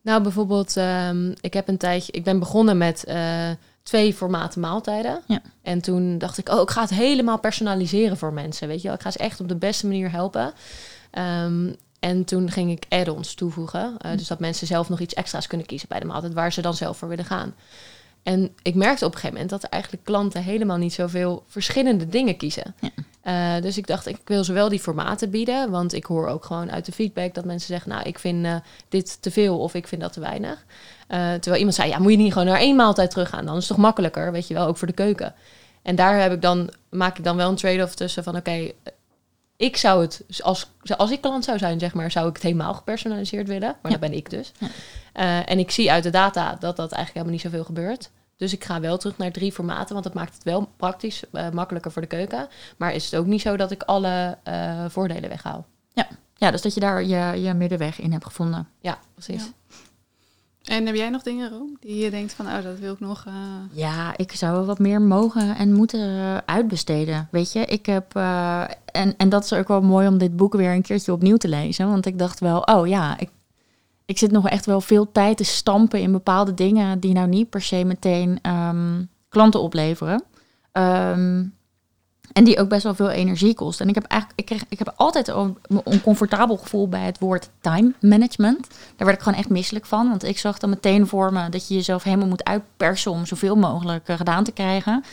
Nou, bijvoorbeeld, ehm, ik heb een tijdje, ik ben begonnen met eh, twee formaten maaltijden. Ja. En toen dacht ik, oh, ik ga het helemaal personaliseren voor mensen. Weet je wel, ik ga ze echt op de beste manier helpen. Ehm, en toen ging ik add-ons toevoegen. Eh, dus dat mensen zelf nog iets extra's kunnen kiezen bij de maaltijd waar ze dan zelf voor willen gaan. En ik merkte op een gegeven moment dat er eigenlijk klanten helemaal niet zoveel verschillende dingen kiezen. Ja. Eh, dus ik dacht, ik wil ze wel die formaten bieden. Want ik hoor ook gewoon uit de feedback dat mensen zeggen, nou, ik vind eh, dit te veel of ik vind dat te weinig. Eh, terwijl iemand zei, ja, moet je niet gewoon naar één maaltijd teruggaan? Dan is het toch makkelijker, weet je wel, ook voor de keuken. En daar heb ik dan, maak ik dan wel een trade-off tussen van, oké, ik zou het, als, als ik klant zou zijn, zeg maar, zou ik het helemaal gepersonaliseerd willen. Maar Ja. dat ben ik dus. Ja. Eh, en ik zie uit de data dat dat eigenlijk helemaal niet zoveel gebeurt. Dus ik ga wel terug naar drie formaten, want dat maakt het wel praktisch eh, makkelijker voor de keuken. Maar is het ook niet zo dat ik alle eh, voordelen weghaal. Ja, dus dat je daar je, je middenweg in hebt gevonden. Ja, precies. Ja. En heb jij nog dingen, Ro, die je denkt van, oh, dat wil ik nog... eh, Ja, ik zou wel wat meer mogen en moeten eh, uitbesteden. Weet je, ik heb. eh, en, en dat is ook wel mooi om dit boek weer een keertje opnieuw te lezen. Want ik dacht wel, oh ja, ik, ik zit nog echt wel veel tijd te stampen in bepaalde dingen die nou niet per se meteen ehm, klanten opleveren. Ehm, en die ook best wel veel energie kost. En ik heb eigenlijk, ik, kreeg, ik heb altijd een oncomfortabel gevoel bij het woord time management. Daar werd ik gewoon echt misselijk van. Want ik zag dan meteen voor me dat je jezelf helemaal moet uitpersen om zoveel mogelijk eh, gedaan te krijgen.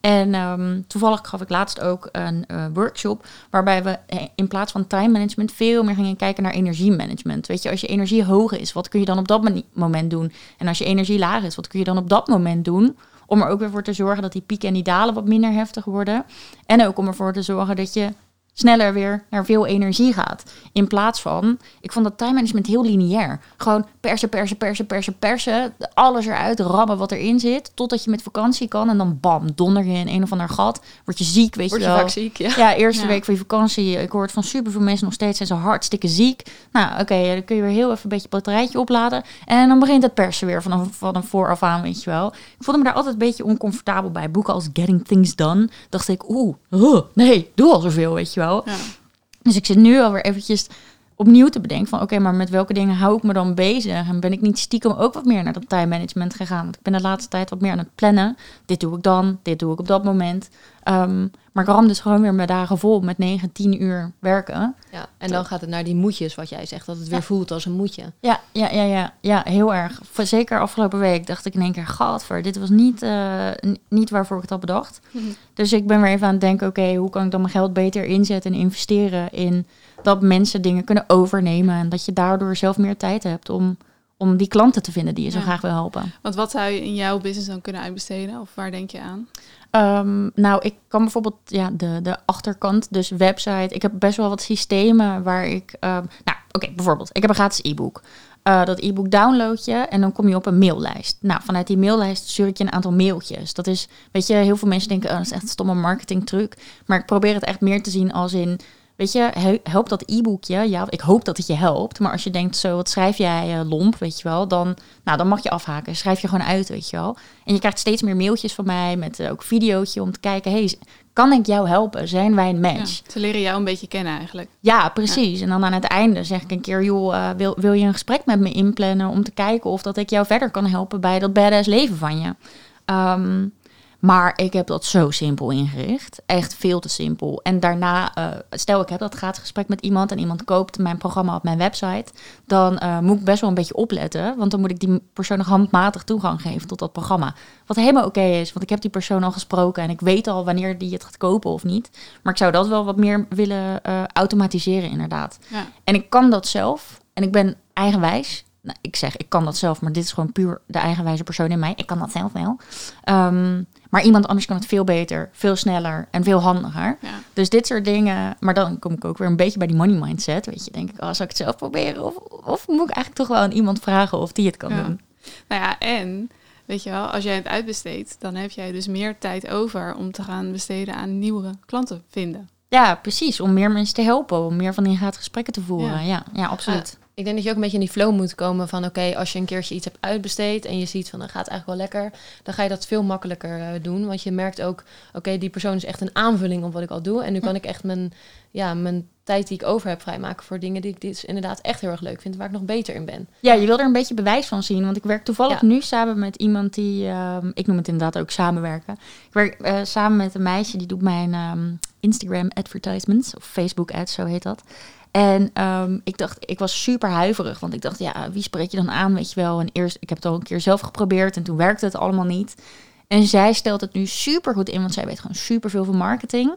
En ehm, toevallig gaf ik laatst ook een eh, workshop waarbij we eh, in plaats van time management veel meer gingen kijken naar energiemanagement. Weet je, als je energie hoog is, wat kun je dan op dat moment doen? En als je energie laag is, wat kun je dan op dat moment doen? Om er ook weer voor te zorgen dat die pieken en die dalen wat minder heftig worden. En ook om ervoor te zorgen dat je sneller weer naar veel energie gaat. In plaats van, ik vond dat time management heel lineair. Gewoon persen, persen, persen, persen, persen. Alles eruit, rammen wat erin zit. Totdat je met vakantie kan. En dan bam, donder je in een of ander gat. Word je ziek, weet Word je je wel. vaak ziek, ja. Ja, eerste Ja. week van je vakantie. Ik hoor het van superveel mensen nog steeds. Zijn ze hartstikke ziek. Nou, oké, dan kun je weer heel even een beetje batterijtje opladen. En dan begint het persen weer van een, van een vooraf aan, weet je wel. Ik voelde me daar altijd een beetje oncomfortabel bij. Boeken als Getting Things Done. Dacht ik, oeh, nee, doe al zoveel, weet je wel. Ja. Dus ik zit nu alweer eventjes opnieuw te bedenken van... oké, maar met welke dingen hou ik me dan bezig? En ben ik niet stiekem ook wat meer naar dat time management gegaan? Want ik ben de laatste tijd wat meer aan het plannen. Dit doe ik dan, dit doe ik op dat moment. Ehm, maar ik ram dus gewoon weer mijn dagen vol met 9, 10 uur werken. ja. En dan gaat het naar die moedjes, wat jij zegt. Dat het weer Ja. voelt als een moedje. Ja, ja, ja, ja, ja, heel erg. Voor- Zeker afgelopen week dacht ik in één keer... gadver, dit was niet, eh, niet waarvoor ik het had bedacht. Mhm. Dus ik ben weer even aan het denken... oké, hoe kan ik dan mijn geld beter inzetten en investeren... in dat mensen dingen kunnen overnemen... en dat je daardoor zelf meer tijd hebt om, om die klanten te vinden... die je zo Ja. graag wil helpen. Want wat zou je in jouw business dan kunnen uitbesteden? Of waar denk je aan? Ehm, nou, ik kan bijvoorbeeld ja, de, de achterkant, dus website. Ik heb best wel wat systemen waar ik. ehm, nou, oké, bijvoorbeeld, ik heb een gratis e-book. Eh, dat e-book download je en dan kom je op een maillijst. Nou, vanuit die maillijst stuur ik je een aantal mailtjes. Dat is, weet je, heel veel mensen denken, oh, dat is echt een stomme marketingtruc. Maar ik probeer het echt meer te zien als in, weet je, he- helpt dat e-boekje? Ja, ik hoop dat het je helpt. Maar als je denkt, zo, wat schrijf jij eh, lomp, weet je wel, dan, nou, dan mag je afhaken. Schrijf je gewoon uit, weet je wel. En je krijgt steeds meer mailtjes van mij met eh, ook videootje om te kijken, hey, kan ik jou helpen? Zijn wij een match? Ja, ze leren jou een beetje kennen eigenlijk. Ja, precies. En dan aan het einde zeg ik een keer, joh, eh, wil, wil je een gesprek met me inplannen om te kijken of dat ik jou verder kan helpen bij dat badass leven van je? Ehm, maar ik heb dat zo simpel ingericht. Echt veel te simpel. En daarna, eh, stel ik heb dat gratis gesprek met iemand en iemand koopt mijn programma op mijn website, dan eh, moet ik best wel een beetje opletten. Want dan moet ik die persoon nog handmatig toegang geven tot dat programma. Wat helemaal oké is, want ik heb die persoon al gesproken en ik weet al wanneer die het gaat kopen of niet. Maar ik zou dat wel wat meer willen eh, automatiseren, inderdaad. Ja. En ik kan dat zelf. En ik ben eigenwijs. Nou, ik zeg, ik kan dat zelf, maar dit is gewoon puur de eigenwijze persoon in mij. Ik kan dat zelf wel. Ehm, maar iemand anders kan het veel beter, veel sneller en veel handiger. Ja. Dus dit soort dingen. Maar dan kom ik ook weer een beetje bij die money mindset. Weet je, denk ik, oh, zou ik het zelf proberen? Of, of moet ik eigenlijk toch wel aan iemand vragen of die het kan Ja. doen? Nou ja, en weet je wel, als jij het uitbesteedt, dan heb jij dus meer tijd over om te gaan besteden aan nieuwe klanten vinden. Ja, precies. Om meer mensen te helpen, om meer van die gaat gesprekken te voeren. Ja, ja, absoluut. Ik denk dat je ook een beetje in die flow moet komen van oké, als je een keertje iets hebt uitbesteed en je ziet van dat gaat eigenlijk wel lekker, dan ga je dat veel makkelijker eh, doen. Want je merkt ook, oké, die persoon is echt een aanvulling op wat ik al doe. En nu kan ik echt mijn, ja, mijn tijd die ik over heb vrijmaken voor dingen die ik dus inderdaad echt heel erg leuk vind, waar ik nog beter in ben. Ja, je wil er een beetje bewijs van zien. Want ik werk toevallig Ja. nu samen met iemand die, ehm, ik noem het inderdaad ook samenwerken. Ik werk eh, samen met een meisje die doet mijn ehm, Instagram advertisements, of Facebook ads, zo heet dat. En ehm, ik dacht, ik was super huiverig, want ik dacht, ja, wie spreek je dan aan, weet je wel? En eerst, ik heb het al een keer zelf geprobeerd en toen werkte het allemaal niet. En zij stelt het nu super goed in, want zij weet gewoon super veel van marketing.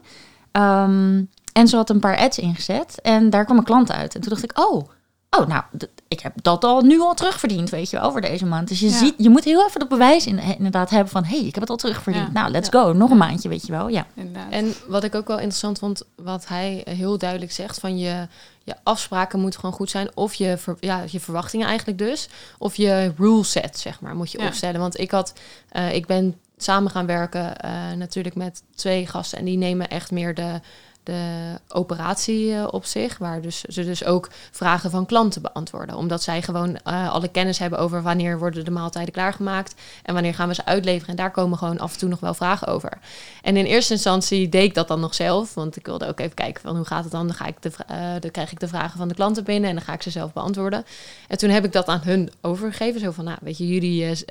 Ehm, en ze had een paar ads ingezet en daar kwam een klant uit. En toen dacht ik, oh, oh nou, ik heb dat al nu al terugverdiend, weet je wel, voor deze maand. Dus je Ja. ziet, je moet heel even dat bewijs in, inderdaad hebben van, hé, hey, ik heb het al terugverdiend. Ja. Nou, let's Ja. go, nog een Ja. maandje, weet je wel, ja. Inderdaad. En wat ik ook wel interessant vond, wat hij heel duidelijk zegt, van je, je afspraken moeten gewoon goed zijn. Of je, ver- ja, je verwachtingen eigenlijk dus. Of je rule set, zeg maar, moet je Ja. opstellen. Want ik had, eh, ik ben samen gaan werken eh, natuurlijk met twee gasten. En die nemen echt meer de, de operatie eh, op zich. Waar dus, ze dus ook vragen van klanten beantwoorden. Omdat zij gewoon eh, alle kennis hebben over wanneer worden de maaltijden klaargemaakt. En wanneer gaan we ze uitleveren. En daar komen gewoon af en toe nog wel vragen over. En in eerste instantie deed ik dat dan nog zelf. Want ik wilde ook even kijken van hoe gaat het dan. Dan, ga ik de, eh, dan krijg ik de vragen van de klanten binnen. En dan ga ik ze zelf beantwoorden. En toen heb ik dat aan hun overgegeven. Zo van, nou weet je, jullie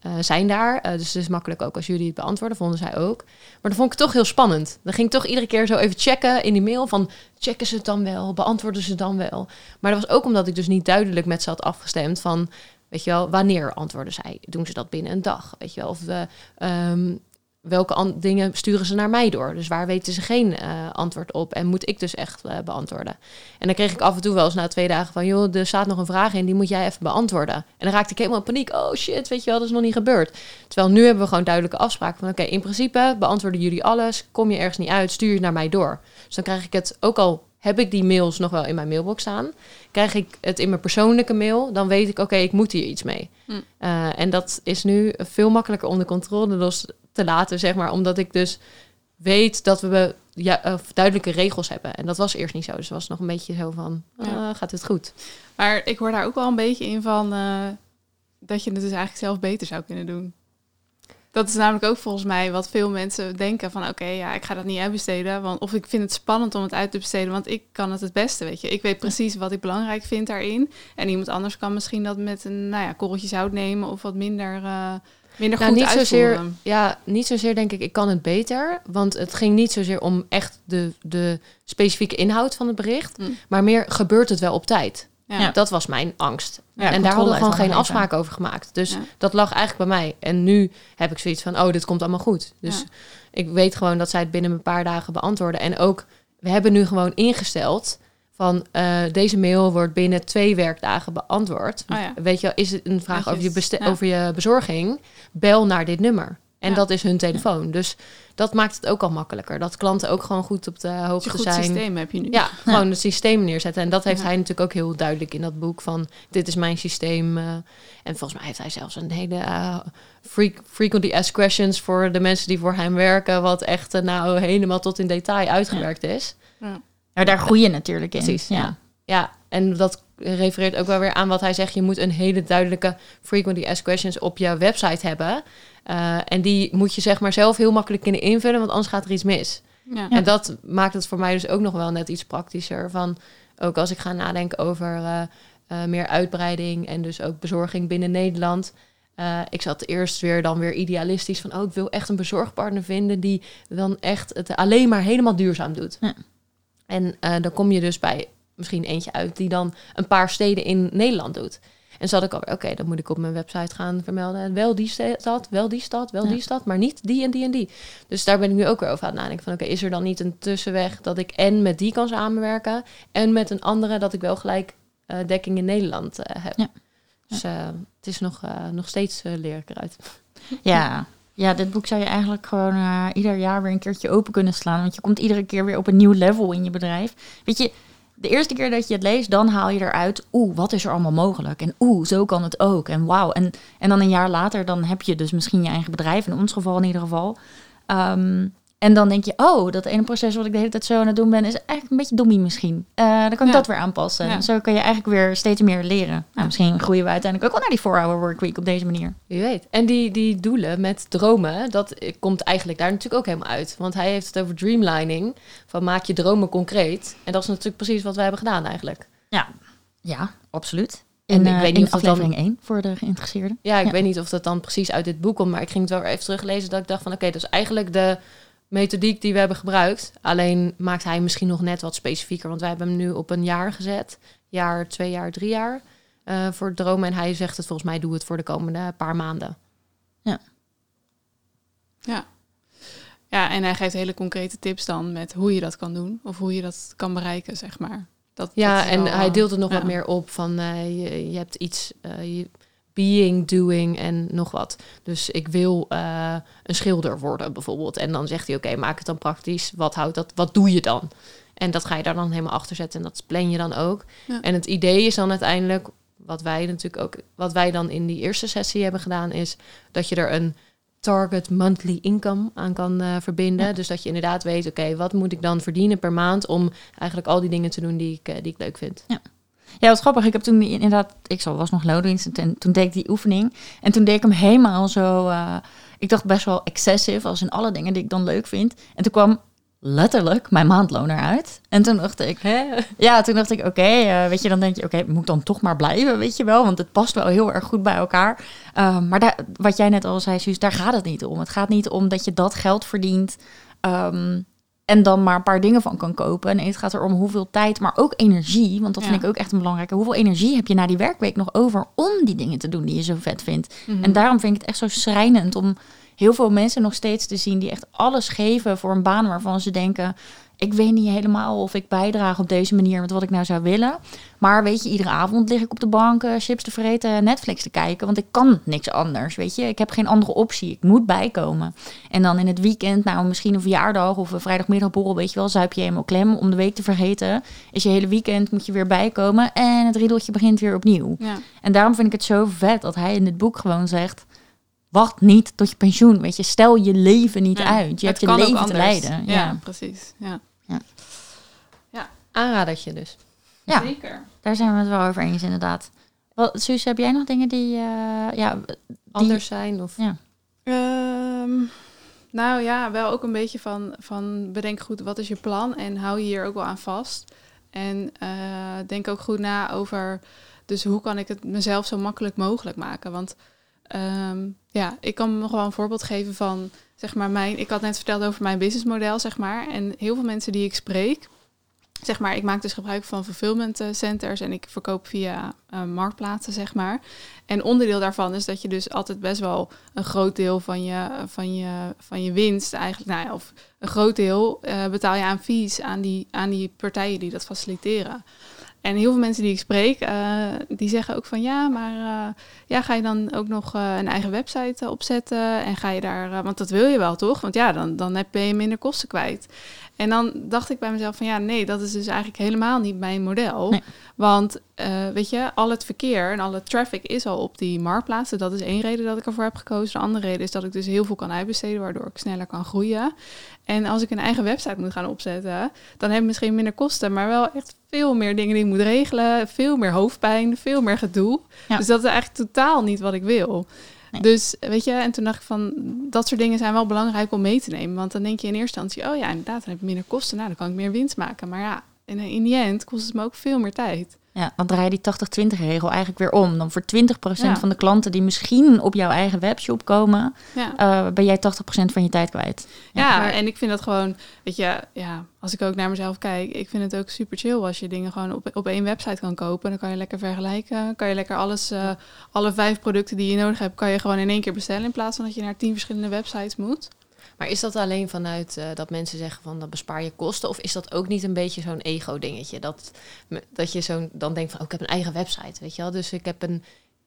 eh, zijn daar. Eh, dus het is makkelijk ook als jullie het beantwoorden. Vonden zij ook. Maar dan vond ik toch heel spannend. Dan ging ik toch iedere keer zo even checken in die mail. Van, checken ze het dan wel? Beantwoorden ze het dan wel? Maar dat was ook omdat ik dus niet duidelijk met ze had afgestemd van... Weet je wel, wanneer antwoorden zij? Doen ze dat binnen een dag? Weet je wel, of we, ehm, welke dingen sturen ze naar mij door? Dus waar weten ze geen eh, antwoord op? En moet ik dus echt eh, beantwoorden? En dan kreeg ik af en toe wel eens na twee dagen van... joh, er staat nog een vraag in, die moet jij even beantwoorden. En dan raakte ik helemaal in paniek. Oh shit, weet je wel, dat is nog niet gebeurd. Terwijl nu hebben we gewoon duidelijke afspraken van... oké, in principe beantwoorden jullie alles. Kom je ergens niet uit, stuur je naar mij door. Dus dan krijg ik het, ook al heb ik die mails nog wel in mijn mailbox staan... krijg ik het in mijn persoonlijke mail... dan weet ik, oké, ik moet hier iets mee. Hm. Uh, en dat is nu veel makkelijker onder controle los te laten, zeg maar. Omdat ik dus weet dat we ja, of duidelijke regels hebben. En dat was eerst niet zo. Dus was nog een beetje zo van, uh, Ja. gaat het goed? Maar ik hoor daar ook wel een beetje in van eh, dat je het dus eigenlijk zelf beter zou kunnen doen. Dat is namelijk ook volgens mij wat veel mensen denken van oké, ja, ik ga dat niet uitbesteden. Want, of ik vind het spannend om het uit te besteden, want ik kan het het beste, weet je. Ik weet precies wat ik belangrijk vind daarin. En iemand anders kan misschien dat met een nou ja, korreltje zout nemen of wat minder, minder Nou, goed niet uitvoeren. zozeer, ja, niet zozeer denk ik, ik kan het beter. Want het ging niet zozeer om echt de, de specifieke inhoud van het bericht. Hm. Maar meer, gebeurt het wel op tijd? Ja. Dat was mijn angst. Ja, en daar hadden we gewoon geen afspraken over gemaakt. Dus Ja. dat lag eigenlijk bij mij. En nu heb ik zoiets van, oh, dit komt allemaal goed. Dus Ja. ik weet gewoon dat zij het binnen een paar dagen beantwoorden. En ook, we hebben nu gewoon ingesteld van eh, deze mail wordt binnen twee werkdagen beantwoord. Oh ja. Weet je, is het een vraag over je, beste- ja. over je bezorging? Bel naar dit nummer. En Ja. dat is hun telefoon. Dus dat maakt het ook al makkelijker. Dat klanten ook gewoon goed op de hoogte goed zijn. systeem heb je nu. Ja, gewoon het systeem neerzetten. En dat heeft Ja. hij natuurlijk ook heel duidelijk in dat boek van dit is mijn systeem. eh, en volgens mij heeft hij zelfs een hele freak, frequently asked questions voor de mensen die voor hem werken, wat echt nou helemaal tot in detail uitgewerkt is. Maar daar groei je natuurlijk in. Precies, ja. ja. En dat refereert ook wel weer aan wat hij zegt. Je moet een hele duidelijke frequently asked questions op je website hebben. Eh, en die moet je zeg maar zelf heel makkelijk kunnen invullen, want anders gaat er iets mis. Ja. En dat maakt het voor mij dus ook nog wel net iets praktischer. Van ook als ik ga nadenken over eh, eh, meer uitbreiding en dus ook bezorging binnen Nederland. Ik zat eerst weer dan weer idealistisch van, oh, ik wil echt een bezorgpartner vinden die dan echt het alleen maar helemaal duurzaam doet. Ja. En eh, dan kom je dus bij misschien eentje uit die dan een paar steden in Nederland doet. En zat ik alweer, oké, dan moet ik op mijn website gaan vermelden. Wel die stad, wel die stad, wel Ja. die stad, maar niet die en die en die. Dus daar ben ik nu ook weer over aan het nadenken. Van oké, is er dan niet een tussenweg dat ik en met die kan samenwerken en met een andere dat ik wel gelijk eh, dekking in Nederland eh, heb. Ja. Dus het is nog, nog steeds leer ik eruit. Ja. ja, dit boek zou je eigenlijk gewoon eh, ieder jaar weer een keertje open kunnen slaan. Want je komt iedere keer weer op een nieuw level in je bedrijf. Weet je, de eerste keer dat je het leest, dan haal je eruit... oeh, wat is er allemaal mogelijk? En oeh, zo kan het ook. En wauw. En, en dan een jaar later, dan heb je dus misschien je eigen bedrijf. In ons geval in ieder geval. Ehm, En dan denk je, oh, dat ene proces wat ik de hele tijd zo aan het doen ben, is eigenlijk een beetje dommie misschien. Eh, dan kan ik Ja. dat weer aanpassen. Ja. En zo kan je eigenlijk weer steeds meer leren. Nou, misschien groeien we uiteindelijk ook wel naar die 4-hour workweek op deze manier. Wie weet. En die, die doelen met dromen, dat komt eigenlijk daar natuurlijk ook helemaal uit. Want hij heeft het over dreamlining, van maak je dromen concreet. En dat is natuurlijk precies wat wij hebben gedaan eigenlijk. Ja, absoluut. En ik eh, weet niet in of dat dan- aflevering 1 voor de geïnteresseerden. Ja, ik Ja. weet niet of dat dan precies uit dit boek komt, maar ik ging het wel weer even teruglezen dat ik dacht van oké, dat is eigenlijk de methodiek die we hebben gebruikt. Alleen maakt hij misschien nog net wat specifieker, want wij hebben hem nu op een jaar gezet. Jaar, twee jaar, drie jaar eh, voor dromen. En hij zegt het volgens mij doe het voor de komende paar maanden. Ja, en hij geeft hele concrete tips dan met hoe je dat kan doen. Of hoe je dat kan bereiken, zeg maar. Dat, Ja, dat en wel, hij eh, deelt het nog ja. wat meer op van eh, je, je hebt iets, eh, je, being, doing en nog wat. Dus ik wil eh, een schilder worden bijvoorbeeld. En dan zegt hij, oké, maak het dan praktisch. Wat houdt dat? Wat doe je dan? En dat ga je daar dan helemaal achter zetten en dat plan je dan ook. Ja. En het idee is dan uiteindelijk, wat wij natuurlijk ook, wat wij dan in die eerste sessie hebben gedaan, is dat je er een target monthly income aan kan eh, verbinden. Ja. Dus dat je inderdaad weet, oké, wat moet ik dan verdienen per maand om eigenlijk al die dingen te doen die ik, eh, die ik leuk vind. Ja, wat grappig. Ik heb toen inderdaad, ik was nog loondienst en toen deed ik die oefening. En toen deed ik hem helemaal zo, eh, ik dacht best wel excessive, als in alle dingen die ik dan leuk vind. En toen kwam letterlijk mijn maandloon eruit. En toen dacht ik, ja, toen dacht ik, oké, eh, weet je, dan denk je, oké, moet ik dan toch maar blijven, weet je wel, want het past wel heel erg goed bij elkaar. Eh, maar daar, wat jij net al zei, Suus, daar gaat het niet om. Het gaat niet om dat je dat geld verdient ehm, en dan maar een paar dingen van kan kopen. Nee, het gaat erom hoeveel tijd, maar ook energie, want dat Ja. vind ik ook echt een belangrijke. Hoeveel energie heb je na die werkweek nog over om die dingen te doen die je zo vet vindt? Mhm. En daarom vind ik het echt zo schrijnend om heel veel mensen nog steeds te zien die echt alles geven voor een baan waarvan ze denken: ik weet niet helemaal of ik bijdraag op deze manier met wat ik nou zou willen. Maar weet je, iedere avond lig ik op de bank eh, chips te vreten, Netflix te kijken, want ik kan niks anders. Weet je, ik heb geen andere optie. Ik moet bijkomen. En dan in het weekend, nou misschien een verjaardag of een vrijdagmiddagborrel, weet je wel, zuip je helemaal klem om de week te vergeten. Is je hele weekend moet je weer bijkomen en het riedeltje begint weer opnieuw. Ja. En daarom vind ik het zo vet dat hij in dit boek gewoon zegt: wacht niet tot je pensioen. Weet je, stel je leven niet Ja, uit. Je hebt je leven te leiden. Ja, Ja. precies. Ja. Aanradertje dus. Ja. Zeker. daar zijn we het wel over eens, inderdaad. Wat, Suus, heb jij nog dingen die, eh, ja, die- Anders zijn of... Ja. Ehm, nou ja, wel ook een beetje van, van bedenk goed wat is je plan en hou je hier ook wel aan vast. En eh, denk ook goed na over, dus hoe kan ik het mezelf zo makkelijk mogelijk maken? Want ehm, ja, ik kan nog wel een voorbeeld geven van, zeg maar, mijn, ik had net verteld over mijn businessmodel, zeg maar. En heel veel mensen die ik spreek, zeg maar, ik maak dus gebruik van fulfillment eh, centers en ik verkoop via eh, marktplaatsen, zeg maar. En onderdeel daarvan is dat je dus altijd best wel een groot deel van je, van je, van je winst eigenlijk, nou ja, of een groot deel eh, betaal je aan fees aan die, aan die partijen die dat faciliteren. En heel veel mensen die ik spreek, eh, die zeggen ook van ja, maar eh, ja, ga je dan ook nog eh, een eigen website opzetten en ga je daar, want dat wil je wel toch? Want ja, dan, dan heb, je minder kosten kwijt. En dan dacht ik bij mezelf van ja, nee, dat is dus eigenlijk helemaal niet mijn model. Nee. Want eh, weet je, al het verkeer en alle traffic is al op die marktplaatsen. Dat is één reden dat ik ervoor heb gekozen. De andere reden is dat ik dus heel veel kan uitbesteden, waardoor ik sneller kan groeien. En als ik een eigen website moet gaan opzetten, dan heb ik misschien minder kosten, maar wel echt veel meer dingen die ik moet regelen. Veel meer hoofdpijn, veel meer gedoe. Ja. Dus dat is eigenlijk totaal niet wat ik wil. Dus weet je, en toen dacht ik van, dat soort dingen zijn wel belangrijk om mee te nemen. Want dan denk je in eerste instantie, oh ja, inderdaad, dan heb ik minder kosten. Nou, dan kan ik meer winst maken. Maar ja, in, in die end kost het me ook veel meer tijd. Ja, dan draai je die 80-20 regel eigenlijk weer om. Dan voor 20% Ja. van de klanten die misschien op jouw eigen webshop komen, Ja. eh, ben jij 80% van je tijd kwijt. Ja, maar- en ik vind dat gewoon, weet je, ja, als ik ook naar mezelf kijk, ik vind het ook super chill als je dingen gewoon op, op één website kan kopen. Dan kan je lekker vergelijken, kan je lekker alles, eh, alle vijf producten die je nodig hebt, kan je gewoon in één keer bestellen in plaats van dat je naar tien verschillende websites moet. Maar is dat alleen vanuit eh, dat mensen zeggen van dan bespaar je kosten? Of is dat ook niet een beetje zo'n ego-dingetje? Dat, dat je zo'n dan denkt van oh, ik heb een eigen website, weet je wel? Dus ik heb een.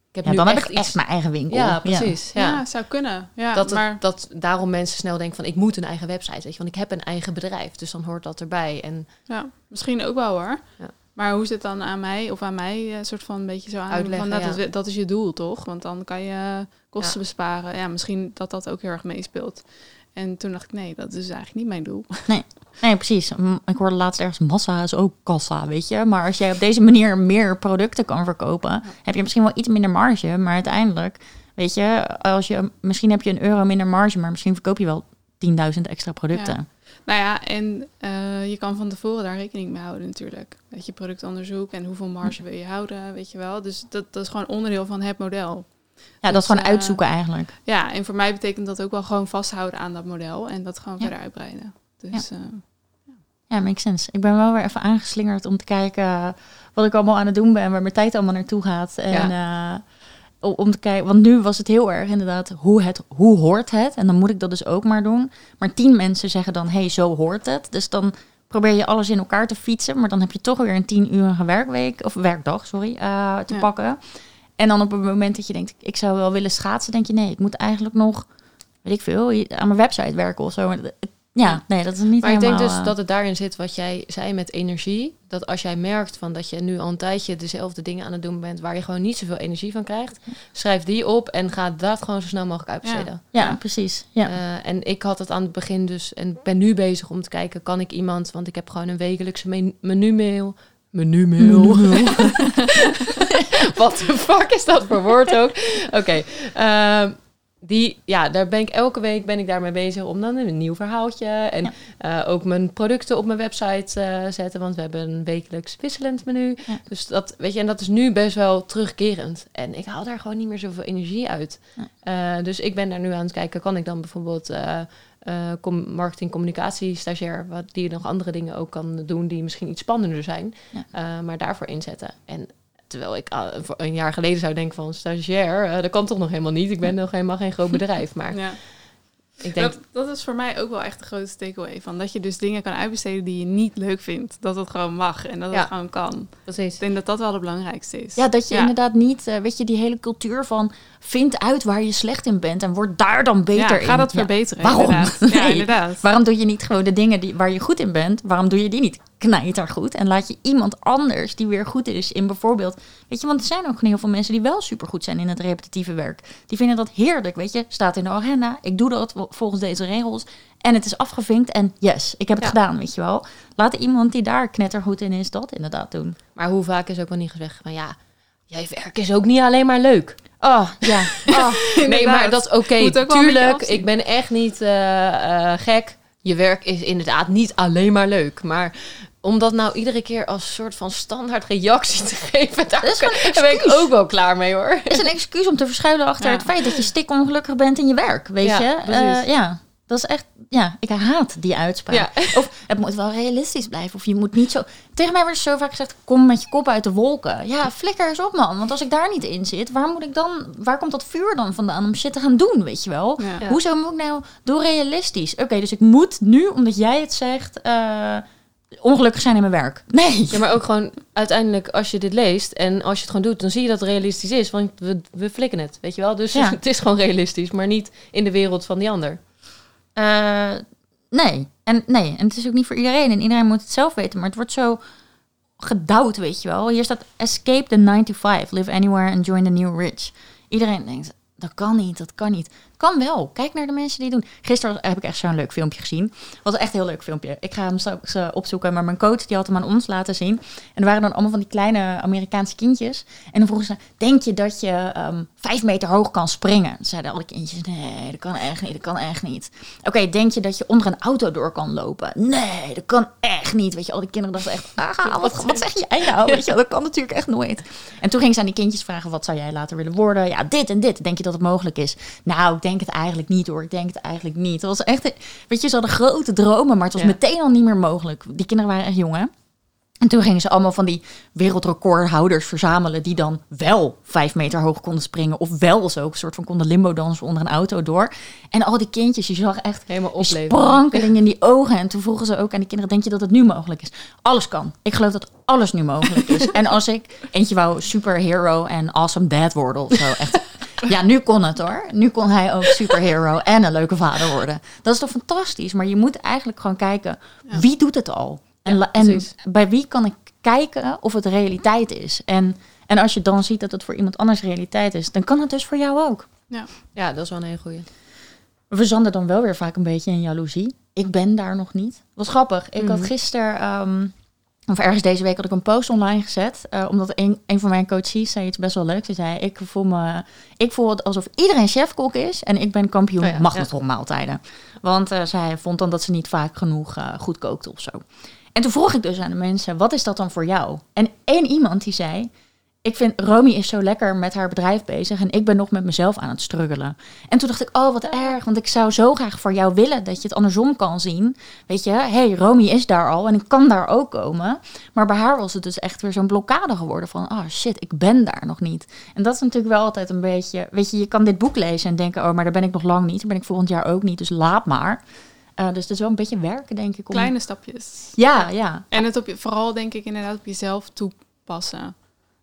Ik heb Ja, nu dan heb echt ik echt iets. mijn eigen winkel. Ja, precies. Ja. Ja, zou kunnen. Ja, dat, het- maar dat daarom mensen snel denken van ik moet een eigen website, weet je, want ik heb een eigen bedrijf, dus dan hoort dat erbij. En ja, misschien ook wel hoor. Ja. Maar hoe is het dan aan mij of aan mij eh, soort van een beetje zo aan Uitleggen, van, dat, ja. is, dat is je doel toch? Want dan kan je kosten Ja. besparen. Ja, misschien dat dat ook heel erg meespeelt. En toen dacht ik, nee, dat is eigenlijk niet mijn doel. Nee, precies. M- Ik hoorde laatst ergens massa is ook kassa, weet je. Maar als jij op deze manier meer producten kan verkopen, heb je misschien wel iets minder marge. Maar uiteindelijk, weet je, als je misschien heb je een euro minder marge, maar misschien verkoop je wel 10.000 extra producten. Ja. Nou ja, en eh, je kan van tevoren daar rekening mee houden natuurlijk. Dat je productonderzoek en hoeveel marge wil je houden, weet je wel. Dus dat, dat is gewoon onderdeel van het model. Ja, dat gewoon eh, uitzoeken eigenlijk. Ja, en voor mij betekent dat ook wel gewoon vasthouden aan dat model en dat gewoon Ja. verder uitbreiden. Dus Ja, makes sense. Ik ben wel weer even aangeslingerd om te kijken wat ik allemaal aan het doen ben, waar mijn tijd allemaal naartoe gaat. En eh, om te kijken, want nu was het heel erg inderdaad, hoe, het, hoe hoort het? En dan moet ik dat dus ook maar doen. Maar tien mensen zeggen dan, hey, zo hoort het. Dus dan probeer je alles in elkaar te fietsen, maar dan heb je toch weer een tien urige werkweek, of werkdag, sorry, te Ja. pakken. En dan op het moment dat je denkt, ik zou wel willen schaatsen, denk je, nee, ik moet eigenlijk nog, weet ik veel, aan mijn website werken of zo. Ja, nee, dat is niet Maar ik denk dus eh, dat het daarin zit wat jij zei met energie. Dat als jij merkt van dat je nu al een tijdje dezelfde dingen aan het doen bent waar je gewoon niet zoveel energie van krijgt, schrijf die op en ga dat gewoon zo snel mogelijk uitbesteden. Ja, Ja. precies. Ja. Eh, en ik had het aan het begin dus en ben nu bezig om te kijken, kan ik iemand, want ik heb gewoon een wekelijkse men- menumail. Menumail. Wat de fuck is dat voor woord ook? Oké. ehm, die, ja, daar ben ik elke week ben ik daarmee bezig om dan een nieuw verhaaltje en Ja. eh, ook mijn producten op mijn website eh, zetten, want we hebben een wekelijks wisselend menu. Ja. Dus dat, weet je, en dat is nu best wel terugkerend. En ik haal daar gewoon niet meer zoveel energie uit. Eh, dus ik ben daar nu aan het kijken, kan ik dan bijvoorbeeld eh marketing communicatie stagiair, wat die nog andere dingen ook kan doen die misschien iets spannender zijn, Ja. eh, maar daarvoor inzetten. En terwijl ik voor een jaar geleden zou denken van stagiair, eh, dat kan toch nog helemaal niet. Ik ben nog helemaal geen groot bedrijf, maar ja. Ik denk Dat, dat is voor mij ook wel echt de grootste takeaway. Van dat je dus dingen kan uitbesteden die je niet leuk vindt. Dat het gewoon mag en dat Ja. het gewoon kan. precies. Ik denk dat dat wel het belangrijkste is. Ja, dat je Ja. inderdaad niet, eh, weet je, die hele cultuur van vind uit waar je slecht in bent en word daar dan beter Ja, in. ga dat verbeteren. Waarom? Inderdaad. Ja, Nee. inderdaad. Waarom doe je niet gewoon de dingen die, waar je goed in bent? Waarom doe je die niet knijtergoed? En laat je iemand anders die weer goed is in bijvoorbeeld... Weet je, want er zijn ook heel veel mensen die wel supergoed zijn in het repetitieve werk. Die vinden dat heerlijk, weet je. Staat in de agenda, ik doe dat vol- volgens deze regels. En het is afgevinkt en yes, ik heb het Ja. gedaan, weet je wel. Laat iemand die daar knettergoed in is, dat inderdaad doen. Maar hoe vaak is ook wel niet gezegd van ja, jij werk is ook niet alleen maar leuk. Oh, ja. Oh. Nee, maar dat is oké. Beetje Tuurlijk, ik ben echt niet eh, eh, gek. Je werk is inderdaad niet alleen maar leuk. Maar om dat nou iedere keer als soort van standaard reactie te geven, daar, Dat is ben ik ook wel klaar mee hoor. is een excuus om te verschuilen achter Ja. het feit dat je stik ongelukkig bent in je werk, weet Ja, je? Eh, ja, dat is echt, ja, ik haat die uitspraak. Ja. Of het moet wel realistisch blijven, of je moet niet zo... Tegen mij wordt zo vaak gezegd, kom met je kop uit de wolken. Ja, flikker eens op man, want als ik daar niet in zit, waar moet ik dan, waar komt dat vuur dan vandaan om shit te gaan doen, weet je wel? Hoezo moet ik nou, doe realistisch. Oké, dus ik moet nu, omdat jij het zegt, eh, ongelukkig zijn in mijn werk. Nee. Ja, maar ook gewoon uiteindelijk als je dit leest en als je het gewoon doet, dan zie je dat het realistisch is. Want we, we flikken het, weet je wel. Dus Ja. het is gewoon realistisch, maar niet in de wereld van die ander. Eh, nee. En, nee, en het is ook niet voor iedereen. En iedereen moet het zelf weten. Maar het wordt zo gedouwd, weet je wel. Hier staat escape the 9 to 5. Live anywhere and join the new rich. Iedereen denkt, dat kan niet, dat kan niet. Kan wel. Kijk naar de mensen die het doen. Gisteren heb ik echt zo'n leuk filmpje gezien. was echt een heel leuk filmpje. Ik ga hem straks eh, opzoeken. Maar mijn coach die had hem aan ons laten zien. En er waren dan allemaal van die kleine Amerikaanse kindjes. En dan vroegen ze, denk je dat je ehm, vijf meter hoog kan springen? Toen zeiden alle kindjes, nee, dat kan echt niet, dat kan echt niet. Oké, denk je dat je onder een auto door kan lopen? Nee, dat kan echt niet. Weet je, al die kinderen dachten echt, ah, wat, wat zeg jij nou? Weet je, dat kan natuurlijk echt nooit. En toen ging ze aan die kindjes vragen, wat zou jij later willen worden? Ja, dit en dit. Denk je dat het mogelijk is? Nou, ik denk het eigenlijk niet hoor. Ik denk het eigenlijk niet. Het was echt, weet je, ze hadden grote dromen, maar het was Ja. meteen al niet meer mogelijk. Die kinderen waren echt jong, hè? En toen gingen ze allemaal van die wereldrecordhouders verzamelen... die dan wel vijf meter hoog konden springen... of wel zo een soort van konden limbo dansen onder een auto door. En al die kindjes, je zag echt Helemaal sprankeling in die ogen. En toen vroegen ze ook aan die kinderen... denk je dat het nu mogelijk is? Alles kan. Ik geloof dat alles nu mogelijk is. en als ik eentje wou superhero en awesome dad worden of zo... echt ja, nu kon het hoor. Nu kon hij ook superhero en een leuke vader worden. Dat is toch fantastisch? Maar je moet eigenlijk gewoon kijken, Ja. wie doet het al? En, Ja, en bij wie kan ik kijken of het realiteit is? En, en als je dan ziet dat het voor iemand anders realiteit is, dan kan het dus voor jou ook. Ja, dat is wel een hele goeie. we verzanden dan wel weer vaak een beetje in jaloezie. Ik ben daar nog niet. Wat grappig. Ik had Mhm. gisteren, ehm, of ergens deze week, had ik een post online gezet. eh, omdat een, een van mijn coaches zei iets best wel leuks. Ze zei, ik voel, me, ik voel het alsof iedereen chefkok is. En ik ben kampioen Oh ja, magnetronmaaltijden. Want eh, zij vond dan dat ze niet vaak genoeg eh, goed kookte of zo. En toen vroeg ik dus aan de mensen, wat is dat dan voor jou? En één iemand die zei, ik vind Romy is zo lekker met haar bedrijf bezig en ik ben nog met mezelf aan het struggelen. En toen dacht ik, oh wat erg, want ik zou zo graag voor jou willen dat je het andersom kan zien. Weet je, hey, Romy is daar al en ik kan daar ook komen. Maar bij haar was het dus echt weer zo'n blokkade geworden van, oh shit, ik ben daar nog niet. En dat is natuurlijk wel altijd een beetje, weet je, je kan dit boek lezen en denken, oh maar daar ben ik nog lang niet, daar ben ik volgend jaar ook niet, dus laat maar. Eh, dus het is wel een beetje werken, denk ik. Om... Kleine stapjes. Ja, ja. En het op je, vooral denk ik inderdaad op jezelf toepassen.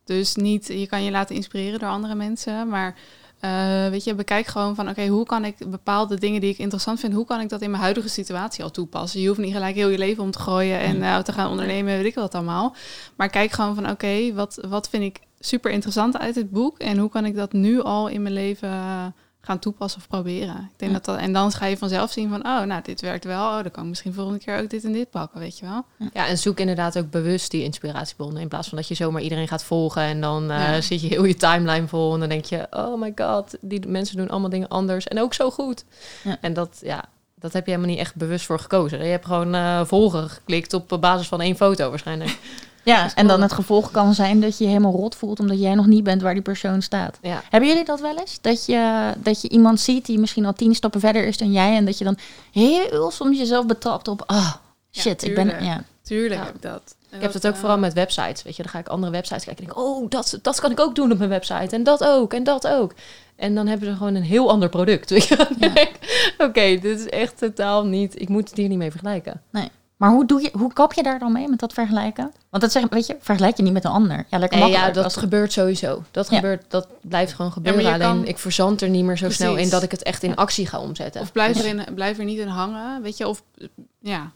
Dus niet, je kan je laten inspireren door andere mensen, maar eh, weet je, bekijk gewoon van, oké, hoe kan ik bepaalde dingen die ik interessant vind, hoe kan ik dat in mijn huidige situatie al toepassen? Je hoeft niet gelijk heel je leven om te gooien en eh, te gaan ondernemen, weet ik wat allemaal. Maar kijk gewoon van, oké, wat, wat vind ik super interessant uit het boek en hoe kan ik dat nu al in mijn leven eh, gaan toepassen of proberen? Ik denk Ja. dat dat, en dan ga je vanzelf zien van, oh, nou, dit werkt wel, oh, dan kan ik misschien volgende keer ook dit en dit pakken, weet je wel? Ja, en zoek inderdaad ook bewust die inspiratiebronnen. In plaats van dat je zomaar iedereen gaat volgen en dan eh, Ja. zit je heel je timeline vol. En dan denk je, oh my god, die mensen doen allemaal dingen anders en ook zo goed. Ja. En dat, ja, dat heb je helemaal niet echt bewust voor gekozen. Je hebt gewoon eh volgen geklikt op basis van één foto waarschijnlijk. Ja, en dan het gevolg kan zijn dat je je helemaal rot voelt omdat jij nog niet bent waar die persoon staat. Ja. Hebben jullie dat wel eens? Dat je, dat je iemand ziet die misschien al tien stappen verder is dan jij en dat je dan heel soms jezelf betrapt op, ah, Ja, shit, ik ben, tuurlijk. ja. Tuurlijk Ja. heb ik dat. En Ik heb dat ook eh, vooral met websites. Weet je, dan ga ik andere websites kijken en denk, oh, dat, dat kan ik ook doen op mijn website. En dat ook, en dat ook. En dan hebben ze gewoon een heel ander product. Weet je? Ja. Oké, dit is echt totaal niet... Ik moet het hier niet mee vergelijken. Maar hoe, doe je, hoe kap je daar dan mee met dat vergelijken? Want dat zeg, weet je, vergelijk je niet met een ander. Ja, lekker Nee, ja, dat Als- gebeurt sowieso. Dat, Ja. gebeurt, dat blijft gewoon gebeuren. je Alleen kan- ik verzand er niet meer zo snel in dat ik het echt in actie ga omzetten. Of blijf, erin, blijf er niet in hangen, weet je. Of ja,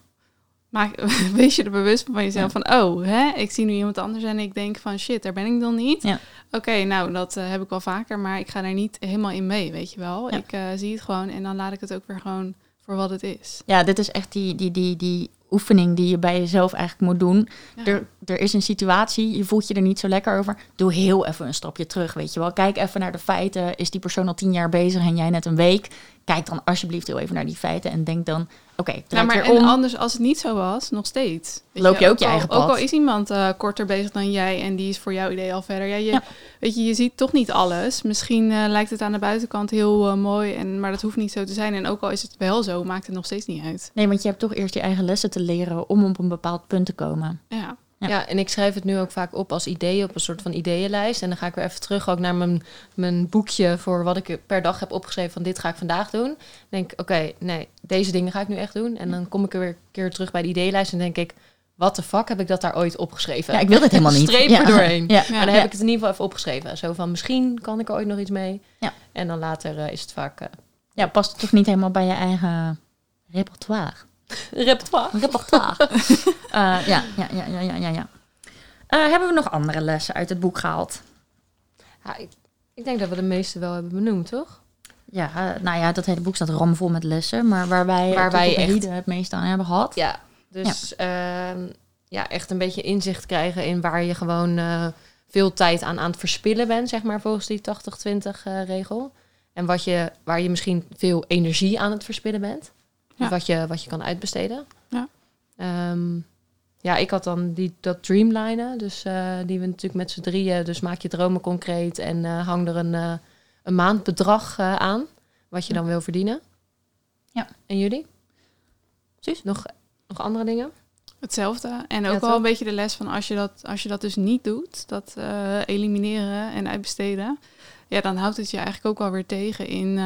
maak, wees je er bewust van jezelf van... oh, hè, ik zie nu iemand anders en ik denk van... shit, daar ben ik dan niet. Ja. Oké, nou, dat eh, heb ik wel vaker, maar ik ga daar niet helemaal in mee, weet je wel. Ja. Ik eh, zie het gewoon en dan laat ik het ook weer gewoon voor wat het is. Ja, dit is echt die, die, die, die oefening die je bij jezelf eigenlijk moet doen. Ja. Er, er is een situatie, je voelt je er niet zo lekker over. Doe heel even een stapje terug, weet je wel. Kijk even naar de feiten. Is die persoon al tien jaar bezig en jij net een week? Kijk dan alsjeblieft heel even naar die feiten en denk dan... Oké, Ja, draai maar en om. anders, als het niet zo was, nog steeds. Weet Loop je ook je al- eigen Ook al pad. is iemand eh, korter bezig dan jij en die is voor jouw idee al verder. Ja, je, Ja. Weet je, je ziet toch niet alles. Misschien eh, lijkt het aan de buitenkant heel eh, mooi, en, maar dat hoeft niet zo te zijn. En ook al is het wel zo, maakt het nog steeds niet uit. Nee, want je hebt toch eerst je eigen lessen te leren om op een bepaald punt te komen. Ja, Ja. Ja. en ik schrijf het nu ook vaak op als idee op een soort van ideeënlijst. En dan ga ik weer even terug ook naar mijn, mijn boekje voor wat ik per dag heb opgeschreven van dit ga ik vandaag doen. Dan denk oké, nee, deze dingen ga ik nu echt doen. En dan kom ik er weer een keer terug bij de ideeënlijst en denk ik, wat de fuck heb ik dat daar ooit opgeschreven? Ja, ik wil dit helemaal niet. Streep ja. er doorheen. Ja. Maar dan heb ik het in ieder geval even opgeschreven. Zo van, misschien kan ik er ooit nog iets mee. Ja. En dan later eh, is het vaak eh, ja, past het toch niet helemaal bij je eigen repertoire? repertoire. Repertoire. Eh, ja, ja, ja, ja, ja, ja. ja. Eh, hebben we nog andere lessen uit het boek gehaald? Ja, ik, ik denk dat we de meeste wel hebben benoemd, toch? Ja, eh, nou ja, dat hele boek staat ramvol met lessen, maar waar wij, Waar wij echt- het meest aan hebben gehad. Ja, dus ja. ja, echt een beetje inzicht krijgen in waar je gewoon eh, veel tijd aan aan het verspillen bent, zeg maar, volgens die 80-20 eh, regel. En wat je, waar je misschien veel energie aan het verspillen bent. Dus wat, je, wat je kan uitbesteden. Ja. Ehm, ja, ik had dan die, dat dreamlinen, dus eh, die we natuurlijk met z'n drieën, dus maak je dromen concreet en eh, hang er een, eh, een maandbedrag aan, wat je dan wil verdienen. Ja. En jullie? Precies. Nog, nog andere dingen? Hetzelfde. En Ja, ook wel een beetje de les van als je dat, als je dat dus niet doet, dat eh, elimineren en uitbesteden. Ja, dan houdt het je eigenlijk ook wel weer tegen in eh,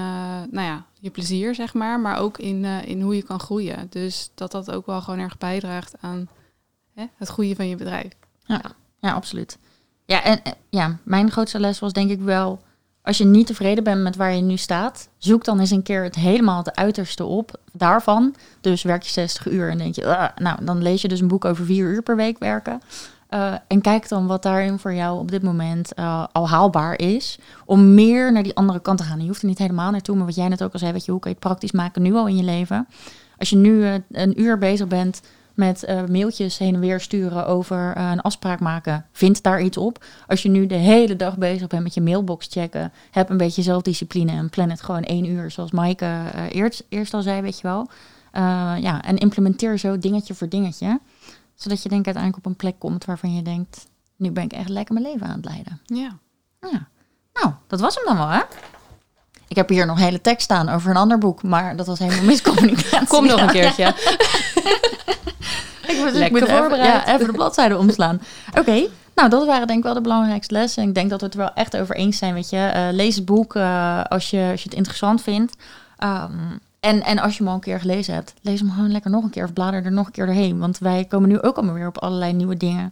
nou ja, je plezier, zeg maar. Maar ook in, eh, in hoe je kan groeien. Dus dat dat ook wel gewoon erg bijdraagt aan hè, het groeien van je bedrijf. Ja, absoluut. Ja, en ja, mijn grootste les was denk ik wel... als je niet tevreden bent met waar je nu staat... zoek dan eens een keer het helemaal het uiterste op daarvan. Dus werk je 60 uur en denk je... "Ah, nou, dan lees je dus een boek over vier uur per week werken. Uh, en kijk dan wat daarin voor jou op dit moment uh, al haalbaar is. Om meer naar die andere kant te gaan. je hoeft er niet helemaal naartoe. Maar wat jij net ook al zei, weet je, hoe kan je het praktisch maken nu al in je leven? Als je nu uh, een uur bezig bent met mailtjes heen en weer sturen over een afspraak maken, vind daar iets op. Als je nu de hele dag bezig bent met je mailbox checken, heb een beetje zelfdiscipline en plan het gewoon één uur, zoals Maaike eerst, eerst al zei, weet je wel. ja, en implementeer zo dingetje voor dingetje zodat je denk uiteindelijk op een plek komt waarvan je denkt, nu ben ik echt lekker mijn leven aan het leiden. Ja. ja. Nou, dat was hem dan wel, hè? Ik heb hier nog hele tekst staan over een ander boek, maar dat was helemaal miscommunicatie. Kom nog een keertje. ik moet, Lekker ik voorbereid. Even, ja, even de bladzijde omslaan. Oké, nou dat waren denk ik wel de belangrijkste lessen. Ik denk dat we het er wel echt over eens zijn, weet je. Uh, lees het boek uh, als, je, als je het interessant vindt. Um, en, en als je hem al een keer gelezen hebt, lees hem gewoon lekker nog een keer of blader er nog een keer doorheen. Want wij komen nu ook allemaal weer op allerlei nieuwe dingen.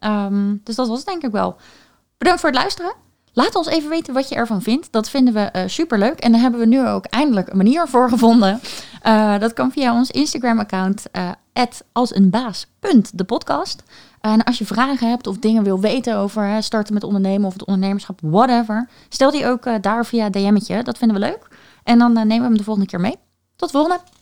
Um, dus dat was het denk ik wel. Bedankt voor het luisteren. Laat ons even weten wat je ervan vindt. Dat vinden we uh, superleuk. En daar hebben we nu ook eindelijk een manier voor gevonden. Uh, dat kan via ons Instagram-account, uh, alseenbaas.depodcast. En als je vragen hebt of dingen wil weten over starten met ondernemen of het ondernemerschap, whatever, stel die ook daar via DM'tje. Dat vinden we leuk. En dan nemen we hem de volgende keer mee. Tot volgende!